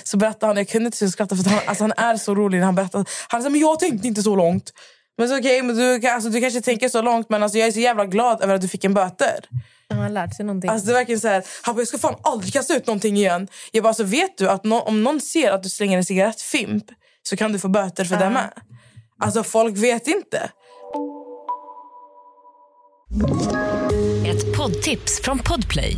så berättade han, jag kunde inte skratta för att han, alltså, han är så rolig när han berättar. Han sa, men jag tänkte inte så långt. Men så okej, men du, alltså, du kanske tänker så långt men alltså, jag är så jävla glad över att du fick en böter. Han har lärt sig någonting. Alltså det är verkligen så här, han bara, jag ska fan aldrig kasta ut någonting igen. Jag bara, alltså, vet du att nå- om någon ser att du slänger en cigarettfimp så kan du få böter för det med. Alltså folk vet inte. Ett poddtips från Podplay.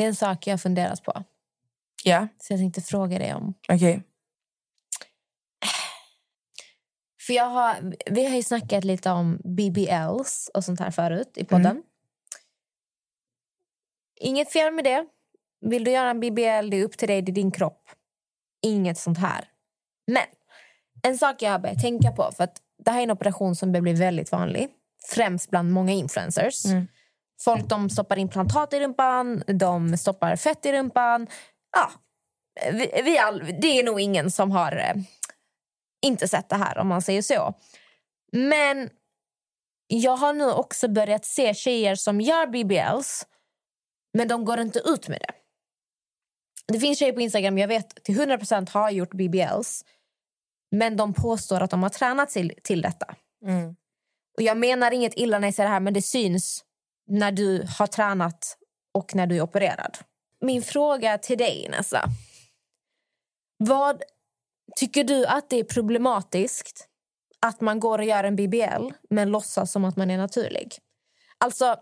det är en sak jag har funderat på. Ja, Så jag tänkte fråga dig om. okej. För jag har, vi har ju snackat lite om BBLs och sånt här förut i podden. Inget fel med det. Vill du göra en BBL, det är upp till dig, det är din kropp. Inget sånt här. Men en sak jag har börjat tänka på, för att det här är en operation som börjar bli väldigt vanlig. Främst bland många influencers. Folk de stoppar implantat i rumpan, de stoppar fett i rumpan. Ja, vi, vi all, det är nog ingen som har eh, inte sett det här om man säger så. Men jag har nu också börjat se tjejer som gör BBLs men de går inte ut med det. Det finns tjejer på Instagram jag vet till 100% har gjort BBLs men de påstår att de har tränat till, till detta. Mm. Och jag menar inget illa när jag säger det här men det syns när du har tränat och när du är opererad. Min fråga till dig, Nessa. Vad tycker du att det är problematiskt att man går och gör en BBL men låtsas som att man är naturlig? Alltså,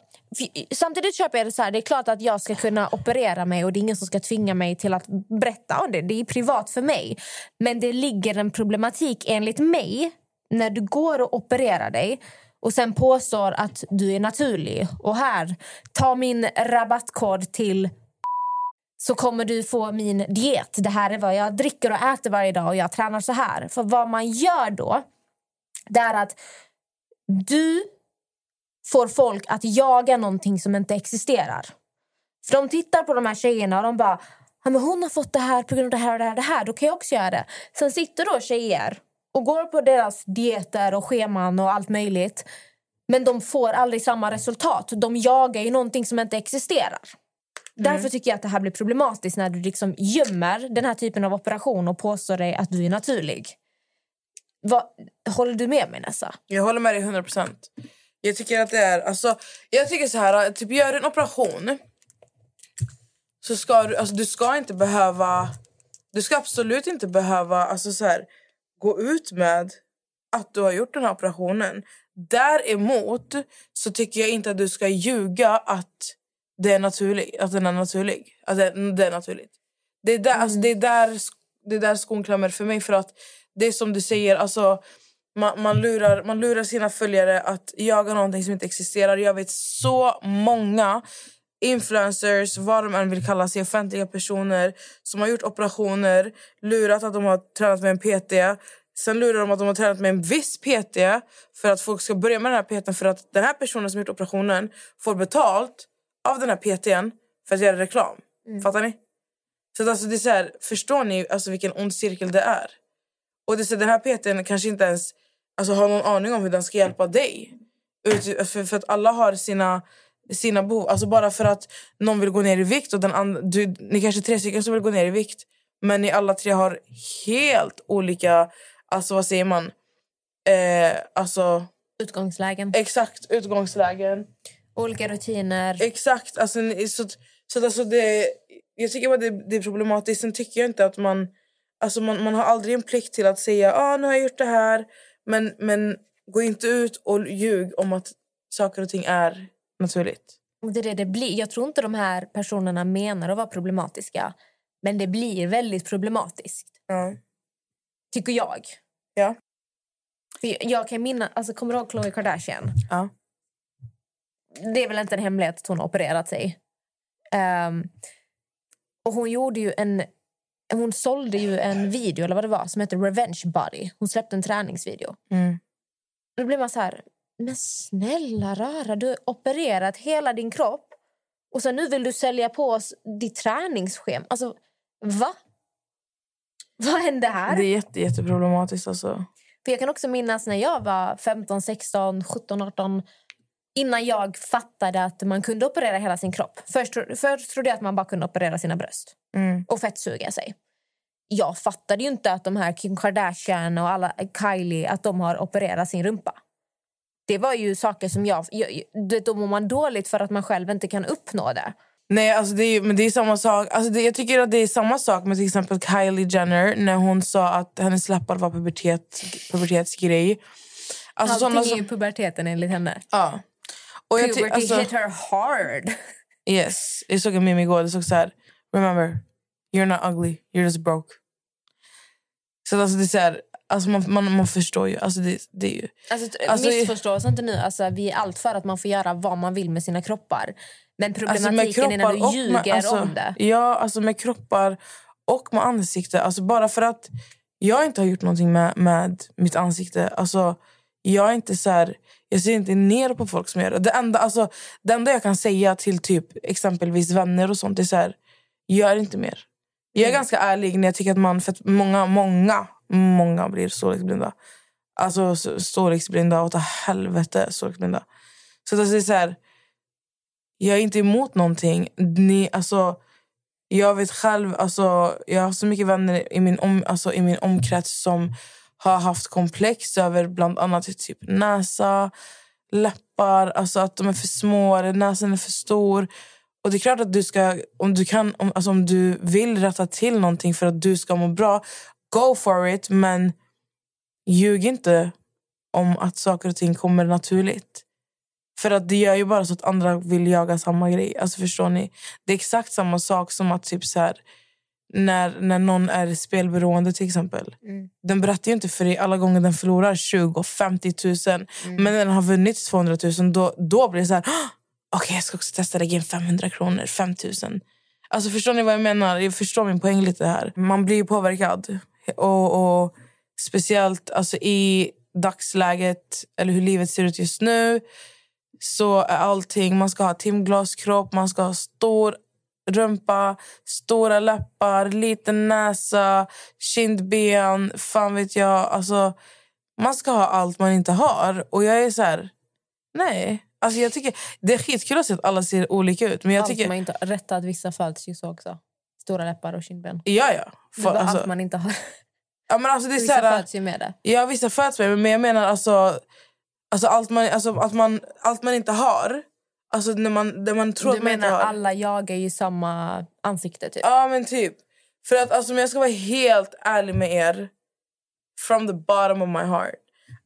samtidigt köper jag det så här, det är klart att jag ska kunna operera mig och det är ingen som ska tvinga mig till att berätta om det. Det är privat för mig. Men det ligger en problematik enligt mig när du går och opererar dig och sen påstår att du är naturlig. Och här, ta min rabattkod till så kommer du få min diet. Det här är vad jag dricker och äter varje dag och jag tränar så här. För vad man gör då, det är att du får folk att jaga någonting som inte existerar. För de tittar på de här tjejerna och de bara ja, men hon har fått det här på grund av det här och det här, det här. Då kan jag också göra det. Sen sitter då tjejer och går på deras dieter och scheman och allt möjligt. Men de får aldrig samma resultat. De jagar ju någonting som inte existerar. Därför tycker jag att det här blir problematiskt när du liksom gömmer den här typen av operation och påstår dig att du är naturlig. Vad, håller du med mig, Nessa? Jag håller med dig 100 procent. Jag tycker att det är... Alltså, jag tycker så här, typ gör du en operation så ska du... Alltså, du ska inte behöva... Du ska absolut inte behöva alltså, så här, gå ut med att du har gjort den här operationen. Däremot så tycker jag inte att du ska ljuga att det är naturligt. Att den är naturlig. Att det, det är naturligt. Det är där, alltså, det är där, det är där skon klämmer för mig. För att det är som du säger, alltså, man, man, lurar, man lurar sina följare att jaga någonting som inte existerar. Jag vet så många influencers, vad de än vill kalla sig, offentliga personer som har gjort operationer, lurat att de har tränat med en PT. Sen lurar de att de har tränat med en viss PT för att folk ska börja med den här PTn för att den här personen som gjort operationen får betalt av den här PTn för att göra reklam. Fattar ni? Så alltså det är så här, förstår ni alltså vilken ond cirkel det är? Och det är så, den här PTn kanske inte ens alltså, har någon aning om hur den ska hjälpa dig. Ut, för, för att alla har sina, sina behov. Alltså bara för att någon vill gå ner i vikt och den andra, du, ni kanske är tre stycken som vill gå ner i vikt men ni alla tre har helt olika, alltså vad säger man? Eh, alltså Utgångslägen. exakt utgångslägen. Olika rutiner. Exakt. Alltså, så, så alltså det, jag tycker bara det, det är problematiskt. Sen tycker jag inte att man... Alltså man, man har aldrig en plikt till att säga ah, nu har jag gjort det här. Men, men gå inte ut och ljug om att saker och ting är naturligt. Det är det det blir. Jag tror inte de här personerna menar att vara problematiska. Men det blir väldigt problematiskt, Ja. tycker jag. Ja. För jag- kan minna, alltså kommer du ihåg Khloe Kardashian? Ja. Det är väl inte en hemlighet att hon har opererat sig. Ehm, och hon gjorde ju en... Hon sålde ju en video eller vad det var som heter Revenge Body. Hon släppte en träningsvideo. Mm. Då blir man så här, men snälla rara, du har opererat hela din kropp och sen nu vill du sälja på oss ditt träningsschema. Alltså, va? Vad hände här? Det är jätte, jätteproblematiskt. Alltså. För jag kan också minnas när jag var 15, 16, 17, 18 innan jag fattade att man kunde operera hela sin kropp. Först, först trodde jag att man bara kunde operera sina bröst Mm. och fettsuga sig. Jag fattade ju inte att de här Kim Kardashian och alla, Kylie att de har opererat sin rumpa. Det var ju saker som jag... jag då mår man dåligt för att man själv inte kan uppnå det. Nej, alltså det är, men det är samma sak. Alltså det, jag tycker att det är samma sak med till exempel Kylie Jenner när hon sa att hennes läppar var pubertet, pubertetsgrej. Alltså Allting såna är som, ju puberteten enligt henne. ja. Och jag ty- Puberty alltså, hit her hard. Yes. Jag såg en meme igår. Det såg så här. Remember, you're not ugly. You're just broke. Så alltså det är så här, alltså man, man, man förstår ju. Alltså det, det är ju... Alltså, Alltså, missförstå oss inte nu. Alltså, vi är allt för att man får göra vad man vill med sina kroppar. Men Alltså problematiken är när du ljuger med, alltså, om det. Ja, alltså med kroppar och med ansikte. Alltså bara för att jag inte har gjort någonting med, med mitt ansikte. Alltså, jag är inte så här, jag ser inte ner på folk som gör det. Det enda, alltså, det enda jag kan säga till typ exempelvis vänner och sånt är så här, gör inte mer. Jag Mm. är ganska ärlig när jag tycker att man, för att många, många, många blir storleksblinda. Alltså storleksblinda Åt helvete storleksblinda. Så att alltså, det är så här, jag är inte emot någonting. Ni, alltså, jag vet själv, alltså, jag har så mycket vänner i min, om, alltså, i min omkrets som har haft komplex över bland annat typ näsa, läppar, alltså att de är för små, eller näsan är för stor. Och det är klart att du ska, om du kan, om, alltså om du vill rätta till någonting för att du ska må bra, go for it. Men ljug inte om att saker och ting kommer naturligt. För att det gör ju bara så att andra vill jaga samma grej. Alltså förstår ni? Det är exakt samma sak som att typ så här, när, när någon är spelberoende till exempel. Den berättar ju inte för dig alla gånger den förlorar 20 50 000. Men när den har vunnit 200 000 då, då blir det så här... "Åh, Okej, jag ska också testa lägga in 500 kronor, 5 000. Alltså förstår ni vad jag menar? Jag förstår min poäng lite här. Man blir ju påverkad. Och, och speciellt alltså, i dagsläget, eller hur livet ser ut just nu så är allting... Man ska ha timglaskropp, man ska ha stor rumpa, stora läppar, liten näsa, kindben, fan vet jag. Alltså, man ska ha allt man inte har. Och jag är så här... Nej. Alltså jag tycker, det är skitkul att se att alla ser olika ut. Men jag allt tycker... man inte har. Rätt att vissa så också. Stora läppar och kindben. Ja, ja. Det är För, bara alltså, allt man inte har. ja, men alltså, det är Vissa här, föds ju med det. Ja, vissa föds med men jag menar alltså, alltså, allt, man, alltså att man, allt man inte har. Alltså när man, när man tror Du att man inte menar har. alla jagar ju samma ansikte typ? Ja, men typ. För att alltså, om jag ska vara helt ärlig med er, from the bottom of my heart.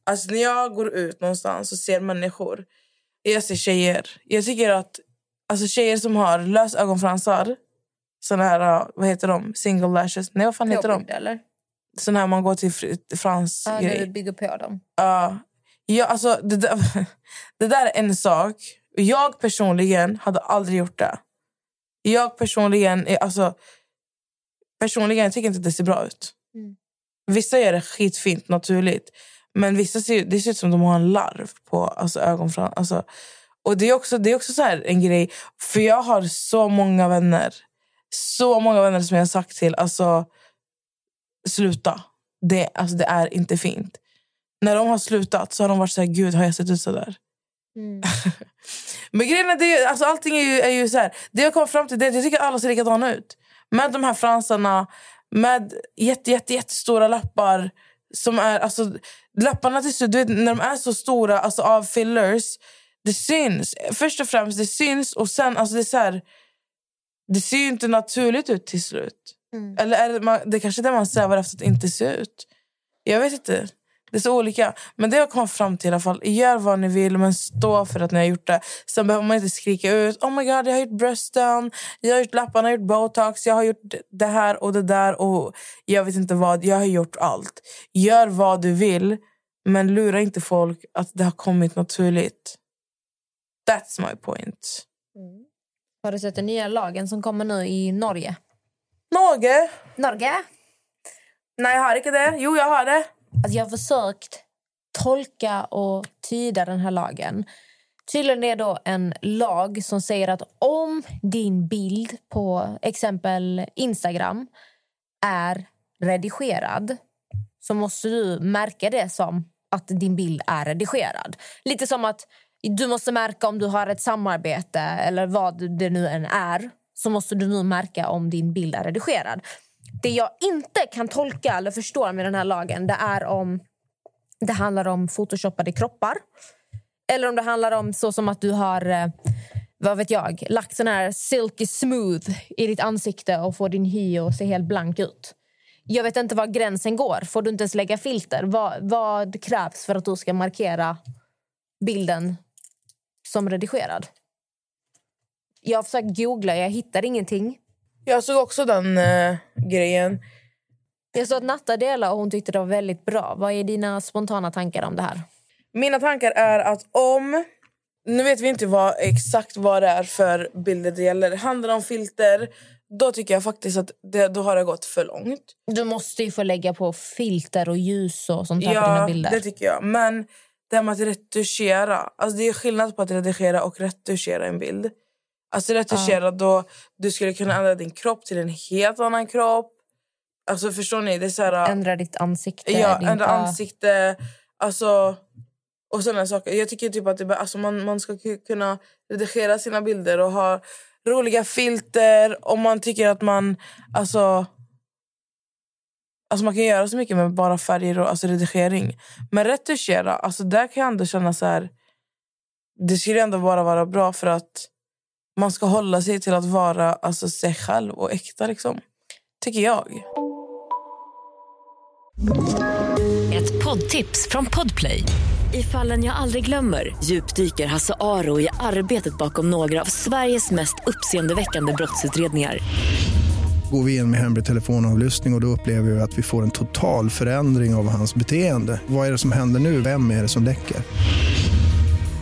Alltså när jag går ut någonstans och ser människor, jag ser tjejer. Jag tycker att alltså, tjejer som har lösögonfransar, såna här, uh, vad heter de? Single lashes. Nej, vad fan heter de? Eller? Såna här man går till fr- frans Ja, grej. du bygger på dem. Ja, ja, alltså, det, där, det där är en sak. Jag personligen hade aldrig gjort det. Jag personligen... är- Alltså, personligen jag tycker inte att det ser bra ut. Mm. Vissa gör det skitfint, naturligt. Men vissa ser, det ser ut som de har en larv på alltså, ögonfran. Alltså, och det är också, det är också så här en grej. För jag har så många vänner. Så många vänner som jag har sagt till. Alltså, sluta. Det, alltså, det är inte fint. När de har slutat så har de varit så här, gud har jag sett ut så där? Mm. Men grejen är, det, är- alltså, allting är ju, är ju så här. Det jag kommer fram till det är att jag tycker att alla ser likadana ut. Med de här fransarna, med jätte, jätte, jättestora läppar. Som är, alltså, läpparna till slut, du vet, när de är så stora alltså, av fillers, det syns. Först och främst, det syns. Och sen, alltså, det är så här, det ser ju inte naturligt ut till slut. Mm. Eller är det, man, det är kanske är det man strävar efter att inte se ut. Jag vet inte. Det är så olika. Men det jag kommer fram till i alla fall. Gör vad ni vill, men stå för att ni har gjort det. Sen behöver man inte skrika ut. Oh my god, jag har gjort brösten, jag har gjort läpparna, jag har gjort botox, jag har gjort det här och det där och jag vet inte vad. Jag har gjort allt. Gör vad du vill, men lura inte folk att det har kommit naturligt. That's my point. Har du sett den nya lagen som kommer nu i Norge? Norge? Norge? Nej, jag har inte det. Jo, jag har det. Alltså jag har försökt tolka och tyda den här lagen. Tydligen är det då en lag som säger att om din bild på exempel Instagram är redigerad så måste du märka det som att din bild är redigerad. Lite som att du måste märka om du har ett samarbete eller vad det nu än är så måste du nu märka om din bild är redigerad. Det jag inte kan tolka eller förstå med den här lagen det är om det handlar om photoshoppade kroppar eller om det handlar om så som att du har eh, vad vet jag, lagt sån här silky smooth i ditt ansikte och får din hy att se helt blank ut. Jag vet inte var gränsen går. Får du inte ens lägga filter? Vad, vad krävs för att du ska markera bilden som redigerad? Jag har försökt googla, jag hittar ingenting. Jag såg också den eh, grejen. Jag såg att Natta delade och hon tyckte det var väldigt bra. Vad är dina spontana tankar om det här? Mina tankar är att om... Nu vet vi inte vad, exakt vad det är för bilder det gäller. Handlar det om filter, då tycker jag faktiskt att det, då har det gått för långt. Du måste ju få lägga på filter och ljus och sånt här på dina Ja, bilder. det tycker jag. Men det här med att retuschera. Alltså det är skillnad på att redigera och retuschera en bild. Alltså retuschera då du skulle kunna ändra din kropp till en helt annan kropp. Alltså förstår ni? Det är så här, Ändra ditt ansikte. Ja, din, ändra ansikte. Alltså, och sådana saker. Jag tycker typ att det, alltså man, man ska ku- kunna redigera sina bilder och ha roliga filter. Om man tycker att man... Alltså, alltså man kan göra så mycket med bara färger och alltså redigering. Men retuschera, alltså där kan jag ändå känna så här... Det skulle ändå bara vara bra för att man ska hålla sig till att vara alltså, sig själv och äkta. Liksom. Tycker jag. Ett poddtips från Podplay. I fallen jag aldrig glömmer djupdyker Hasse Aro i arbetet bakom några av Sveriges mest uppseendeväckande brottsutredningar. Går vi in med hemlig telefonavlyssning och, och då upplever vi att vi får en total förändring av hans beteende. Vad är det som händer nu? Vem är det som läcker?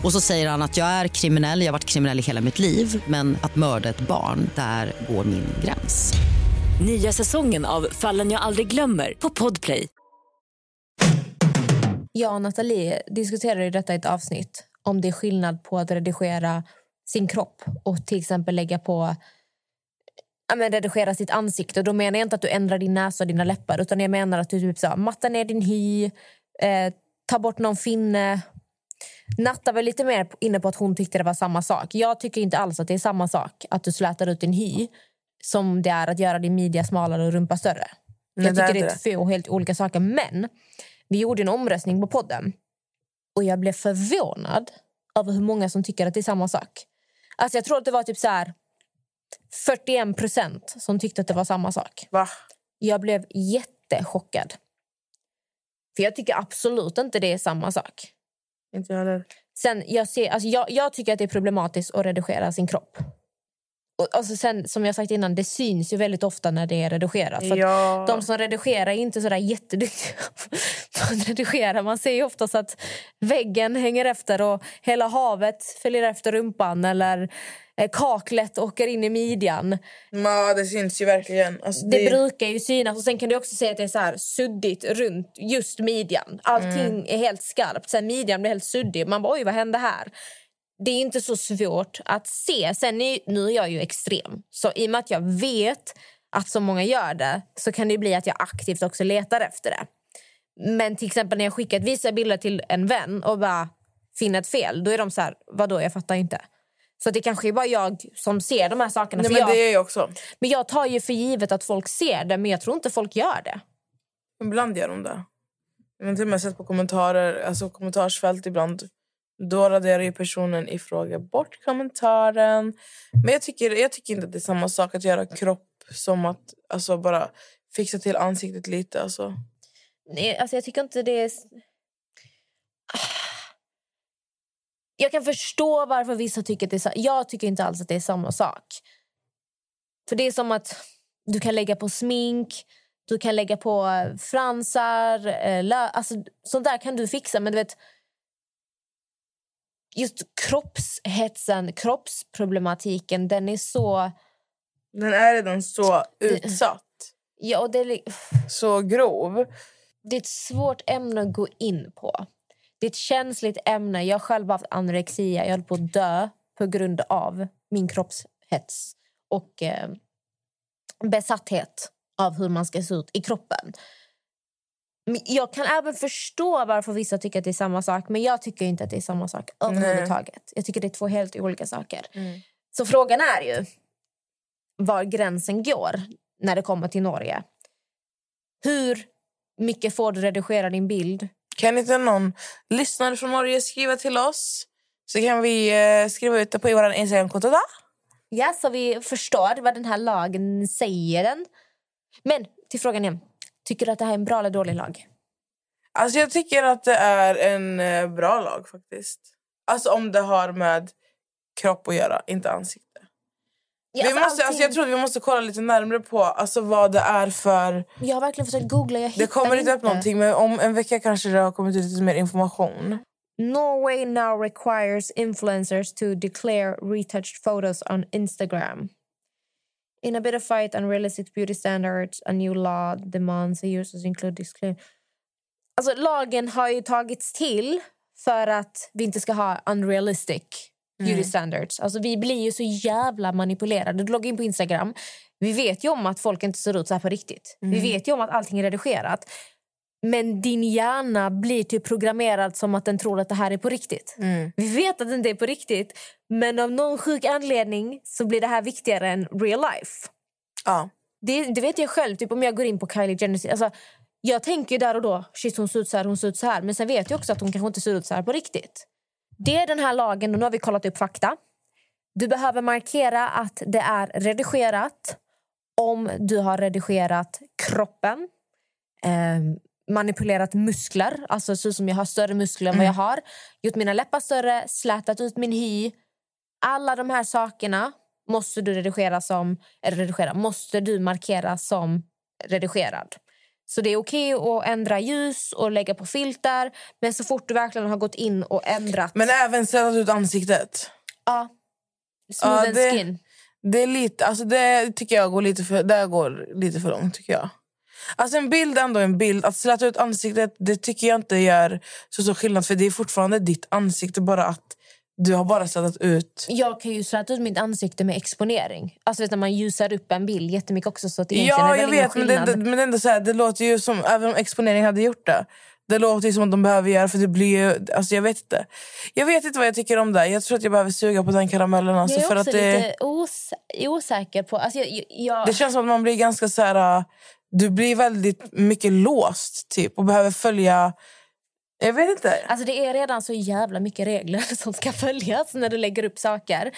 Och så säger han att jag är kriminell, jag har varit kriminell i hela mitt liv men att mörda ett barn, där går min gräns. Nya säsongen av Fallen jag aldrig glömmer på Podplay. Jag och Nathalie diskuterade i detta i ett avsnitt om det är skillnad på att redigera sin kropp och till exempel lägga på ja, men redigera sitt ansikte. Och då menar jag inte att du ändrar din näsa och dina läppar utan jag menar att du typ så, mattar ner din hy, eh, tar bort någon finne. Natta var lite mer inne på att hon tyckte det var samma sak. Jag tycker inte alls att det är samma sak att du slätar ut din hy som det är att göra din midja smalare och rumpa större. Nej, jag det är tycker det är två helt olika saker. Men vi gjorde en omröstning på podden och jag blev förvånad över hur många som tycker att det är samma sak. Alltså jag tror att det var typ så här 41 procent som tyckte att det var samma sak. Va? Jag blev jättechockad. För jag tycker absolut inte det är samma sak. Inte jag heller. Sen, jag, ser, alltså jag, jag tycker att det är problematiskt att redigera sin kropp. Och, alltså sen, som jag sagt innan, det syns ju väldigt ofta när det är redigerat. För Ja. De som redigerar är inte sådär jätteduktiga på att redigera. Man ser ju oftast att väggen hänger efter och hela havet följer efter rumpan eller kaklet åker in i midjan. Ja, det syns ju verkligen. Alltså, Det brukar ju synas. Och sen kan du också se att det är så här suddigt runt just midjan. Allting Mm. är helt skarpt. Sen midjan blir helt suddig. Man bara, oj vad hände här? Det är inte så svårt att se. Sen är, nu är jag ju extrem. Så i och med att jag vet att så många gör det så kan det bli att jag aktivt också letar efter det. Men till exempel när jag skickat vissa bilder till en vän och bara finner ett fel, då är de så här, vadå, jag fattar inte. Så det kanske är bara jag som ser de här sakerna. Nej, men jag, det är jag också. men jag tar ju för givet att folk ser det, men jag tror inte folk gör det. Ibland gör de det. Har till och med sett på kommentarer, alltså kommentarsfält ibland. Då raderar ju personen i fråga bort kommentaren. Men jag tycker, jag tycker inte att det är samma sak att göra kropp som att alltså, bara fixa till ansiktet lite. Alltså. Nej, alltså jag tycker inte det är... Jag kan förstå varför vissa tycker att det är så. Jag tycker inte alls att det är samma sak. För det är som att du kan lägga på smink, du kan lägga på eh, fransar, eh, lö- alltså sånt där kan du fixa. Men du vet, just kroppshetsen, kroppsproblematiken, den är så... Den är redan så utsatt. Ja, och det, är, Så grov. det är ett svårt ämne att gå in på. Det är ett känsligt ämne. Jag har själv haft anorexia. Jag höll på att dö på grund av min kroppshets och eh, besatthet av hur man ska se ut i kroppen. Jag kan även förstå varför vissa tycker att det är samma sak men jag tycker inte att det är samma sak överhuvudtaget. Jag tycker det är två helt olika saker. Så frågan är ju var gränsen går när det kommer till Norge. Hur mycket får du redigera din bild? Kan inte någon lyssnare från Norge skriva till oss? Så kan vi eh, skriva ut det på vår Instagramkonto. Ja, så vi förstår vad den här lagen säger. Men till frågan igen. Tycker du att det här är en bra eller dålig lag? Alltså jag tycker att det är en eh, bra lag faktiskt. Alltså om det har med kropp att göra, inte ansikte. Ja, vi alltså, måste, alltså, jag tror att vi måste kolla lite närmare på alltså, vad det är för... Jag har verkligen försökt googla. Jag Det kommer inte upp någonting men om en vecka kanske det har kommit ut lite mer information. Norway now requires influencers to declare retouched photos on Instagram. In a bit of fight unrealistic beauty standards, a new law demands the users include disclaim. Alltså, lagen har ju tagits till för att vi inte ska ha unrealistic beauty standards. Alltså, vi blir ju så jävla manipulerade. Du loggar in på Instagram. Vi vet ju om att folk inte ser ut så här på riktigt. Vi vet ju om att allting är redigerat. Men din hjärna blir typ programmerad som att den tror att det här är på riktigt. Vi vet att det inte är på riktigt, men av någon sjuk anledning så blir det här viktigare än real life. Ja. Det, det vet jag själv, typ om jag går in på Kylie Jenner. Alltså, jag tänker där och då, shit hon ser ut så här, hon ser ut så här. Men sen vet jag också att hon kanske inte ser ut så här på riktigt. Det är den här lagen och nu har vi kollat upp fakta. Du behöver markera att det är redigerat om du har redigerat kroppen, eh, manipulerat muskler, alltså så som jag har större muskler än vad jag har, gjort mina läppar större, slätat ut min hy. Alla de här sakerna måste du redigera som, eller redigera, måste du markera som redigerad. Så det är okej att ändra ljus och lägga på filter men så fort du verkligen har gått in och ändrat... Men även slätat ut ansiktet. ja, smooth Ja, det- skin. Det, är lite, alltså det tycker jag går lite för, det går lite för långt. tycker jag. Alltså En bild ändå en bild. Att släta ut ansiktet det tycker jag inte gör så stor skillnad. För Det är fortfarande ditt ansikte, bara att du har bara slätat ut... Jag kan ju släta ut mitt ansikte med exponering. Alltså vet, du, man ljusar upp en bild jättemycket också så att det Ja, jag vet. Men det, men ändå så här, det låter ju som, även om exponering hade gjort det, det låter ju som att de behöver göra för det blir ju, alltså jag vet inte. Jag vet inte vad jag tycker om det. Jag tror att jag behöver suga på den karamellen. Alltså, jag är för också att det, lite os osäker på... Alltså jag, jag, jag, det känns som att man blir ganska så här... äh, Du blir väldigt mycket låst typ och behöver följa... Jag vet inte. Alltså det är redan så jävla mycket regler som ska följas när du lägger upp saker.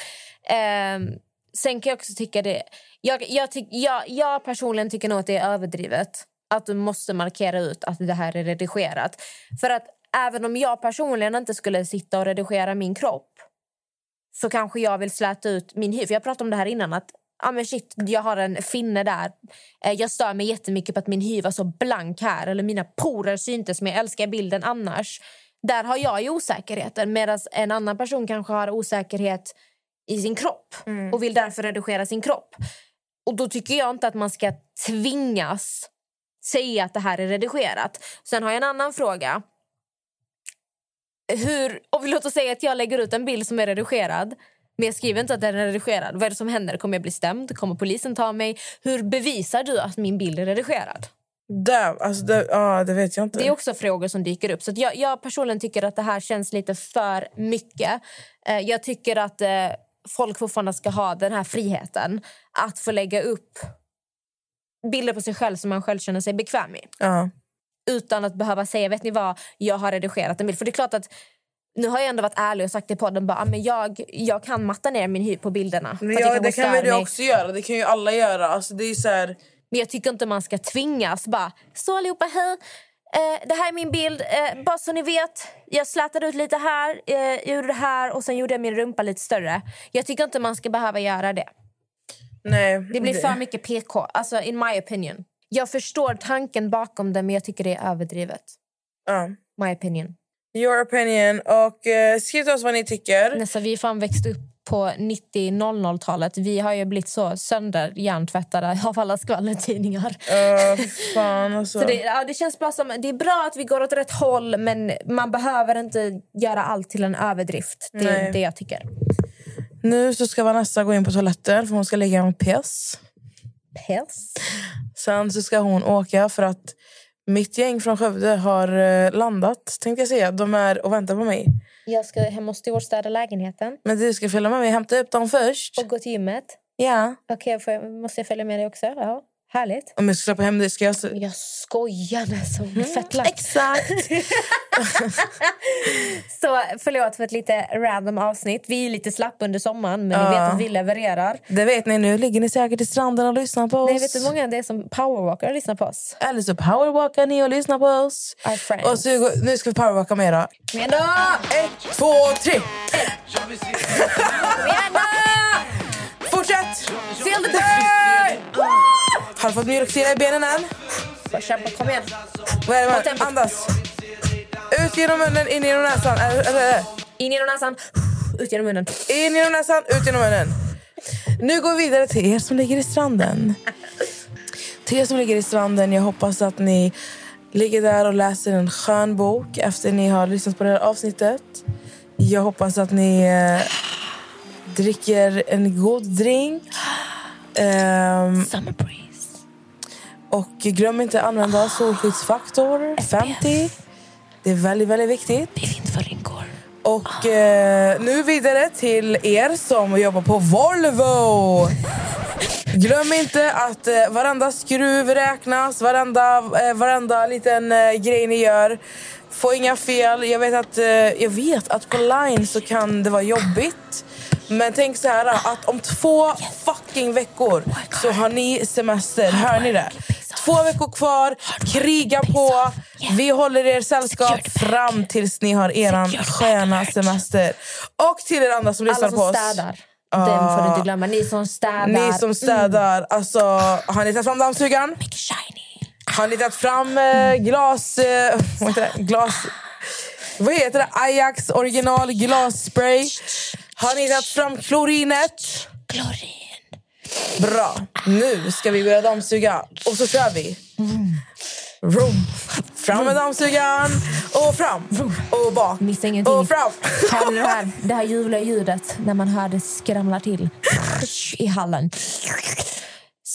Ehm, sen kan jag också tycka det... Jag, jag, tyck, jag, jag personligen tycker nog att det är överdrivet att du måste markera ut att det här är redigerat. För att även om jag personligen inte skulle sitta och redigera min kropp så kanske jag vill släta ut min hy. För jag pratade om det här innan. att ah, men shit, Jag har en finne där. Eh, Jag stör mig jättemycket på att min hy var så blank här. Eller mina porer syntes, men jag älskar bilden annars. Där har jag ju osäkerheten. Medan en annan person kanske har osäkerhet i sin kropp och vill därför redigera sin kropp. Och Då tycker jag inte att man ska tvingas säga att det här är redigerat. Sen har jag en annan fråga. Hur, och vi låt oss säga att jag lägger ut en bild som är redigerad men jag skriver inte att den är redigerad. Vad är det som händer? Kommer jag bli stämd? Kommer polisen ta mig? Hur bevisar du att min bild är redigerad? Där, alltså det, ja, det vet jag inte. Det är också frågor som dyker upp. Så jag, jag personligen tycker att det här känns lite för mycket. Eh, jag tycker att eh, folk fortfarande ska ha den här friheten att få lägga upp bilder på sig själv som man själv känner sig bekväm med. Ja. Utan att behöva säga, vet ni vad, jag har redigerat en bild. För det är klart att nu har jag ändå varit ärlig och sagt i podden bara, "Ah, men jag, jag kan matta ner min hy på bilderna. Men ja, det kan väl du mig." också göra. Det kan ju alla göra. Alltså, det är så här... Men jag tycker inte man ska tvingas bara, så allihopa hej. Eh, det här är min bild. Eh, bara så ni vet, jag slätade ut lite här, eh, jag gjorde det här och sen gjorde jag min rumpa lite större. Jag tycker inte man ska behöva göra det. Nej, Det blir för mycket PK, alltså in my opinion. Jag förstår tanken bakom det, men jag tycker det är överdrivet. Ja. My opinion. Your opinion. Och eh, skriv till oss vad ni tycker. Nästa, vi är fan växt upp på 90-00-talet. Vi har ju blivit så sönder hjärntvättade av alla skvallertidningar. Uh, fan alltså. Så det, ja, det känns bara som, det är bra att vi går åt rätt håll men man behöver inte göra allt till en överdrift. Det är Nej. det jag tycker. Nu så ska Vanessa gå in på toaletten för hon ska lägga en piss. Pels? Sen så ska hon åka för att mitt gäng från Skövde har eh, landat. Tänkte jag säga. De är och väntar på mig. Jag ska hem och storstäda lägenheten Men du ska följa med mig hämta upp dem först. och gå till gymmet. Ja. Okej, jag- måste jag följa med dig också? Ja, härligt. Om jag ska släppa hem dig ska jag... Jag skojar nästan. Fett lax. Exakt. Så förlåt för ett lite random avsnitt. Vi är lite slapp under sommaren men ni Ja. vet att vi levererar. Det vet ni, nu ligger ni säkert i stranden och lyssnar på oss. Nej, vet du hur många det är som powerwalkar och lyssnar på oss? Eller så powerwalkar ni och lyssnar på oss. Our friends. Och så, nu ska vi powerwalka med då. Men då! Ett, två, tre! Men då! Fortsätt! The burn! Har du fått mjölksyra i benen än? Bara kämpa, kom igen. Vad är det tempot. Andas. Ut genom munnen, in genom näsan. Eller, eller, In genom näsan, ut genom munnen. in genom näsan, ut genom munnen. Nu går vi vidare till er som ligger i stranden. Till er som ligger i stranden, jag hoppas att ni ligger där och läser en skön bok efter ni har lyssnat på det här avsnittet. Jag hoppas att ni eh, dricker en god drink. Ehm, Summer breeze. Och glöm inte att använda solskyddsfaktor 50. Det är väldigt, väldigt viktigt. Det är inte för rynkor. Och eh, nu vidare till er som jobbar på Volvo. Glöm inte att eh, varenda skruv räknas, varenda, eh, varenda liten eh, grej ni gör. Få inga fel. Jag vet, att, eh, jag vet att på line så kan det vara jobbigt. Men tänk så här att om två fucking veckor så har ni semester. Hör ni det? Två veckor kvar, kriga på. Vi håller er sällskap fram tills ni har eran sköna semester. Och till er andra som lyssnar på oss. Den får du inte glömma. Ni som städar. Ni som städar, alltså, har ni tagit fram dammsugaren? Shiny. Har ni tagit fram eh, glas... Eh? Glas... Vad heter det? Ajax original glasspray. Har ni tagit fram klorinet? Klorin. Bra. Nu ska vi börja dammsuga. Och så kör vi. Vroom. Fram med dammsugaren. Och fram. Och bak. Missa ingenting. Och fram. Hör ni det här? Det här ljuvliga ljudet när man hör det skramla till i hallen.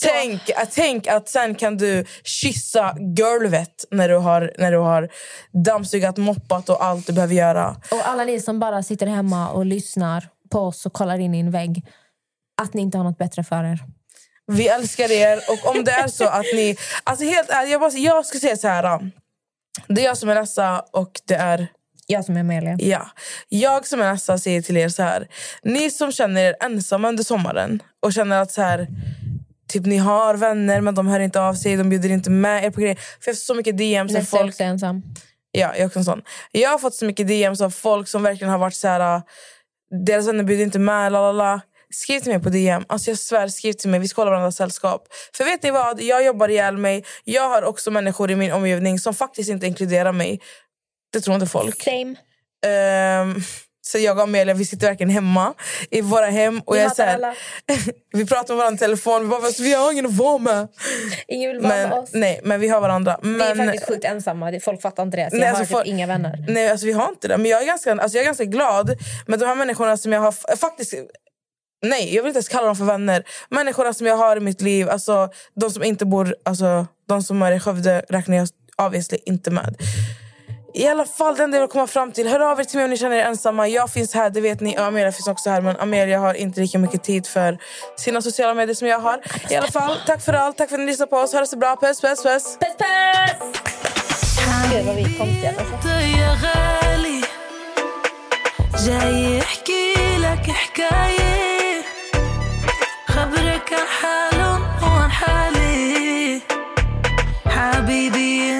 Tänk, att- tänk att sen kan du kyssa golvet när du har, när du har dammsugat, moppat och allt du behöver göra. Och alla ni som bara sitter hemma och lyssnar på oss och kollar in i en vägg. Att ni inte har något bättre för er. Vi älskar er. Och om det är så att ni... Alltså helt ärligt, jag, bara, jag ska säga så här. Det är jag som är Nessa och det är... Jag som är Amelia. Ja. Jag som är Nessa säger till er så här. Ni som känner er ensamma under sommaren och känner att så här, typ ni har vänner men de hör inte av sig, de bjuder inte med er på grejer. För jag får så mycket DMs av folk. också ensam. Ja, jag också sån. Jag har fått så mycket DMs av folk som verkligen har varit så här. äh, Deras vänner bjuder inte med, lalala. Skriv till mig på DM. Alltså jag svär, skriv till mig. Vi ska hålla varandra sällskap. För vet ni vad? Jag jobbar ihjäl mig. Jag har också människor i min omgivning som faktiskt inte inkluderar mig. Det tror inte folk. Same. Ehm, så jag och Amelia vi sitter verkligen hemma i våra hem. Och Vi jag är här, vi pratar med varandra i telefon. Vi bara, "Fast vi har ingen att vara med. Ingen vill vara Men, med oss. nej, men vi har varandra. Men, Vi är faktiskt sjukt ensamma. Folk fattar inte det. Så Nej, jag alltså har folk- typ inga vänner. Nej, alltså vi har inte det. Men jag är ganska, alltså jag är ganska glad med de här människorna som jag har... Faktiskt, nej, jag vill inte ens kalla dem för vänner. Människorna som jag har i mitt liv, alltså de som inte bor... Alltså, de som är i Skövde räknar jag obviously inte med. I alla fall, den jag vill komma fram till. Hör av er till mig om ni känner er ensamma. Jag finns här, det vet ni. Och Amelia finns också här. Men Amelia har inte lika mycket tid för sina sociala medier som jag har. I alla fall, tack för allt. Tack för att ni lyssnade på oss. Ha det så bra. Puss, puss, puss. Puss puss! Gud vad vi är konstiga. Alltså. عن حاله وعن حالي. حبيبي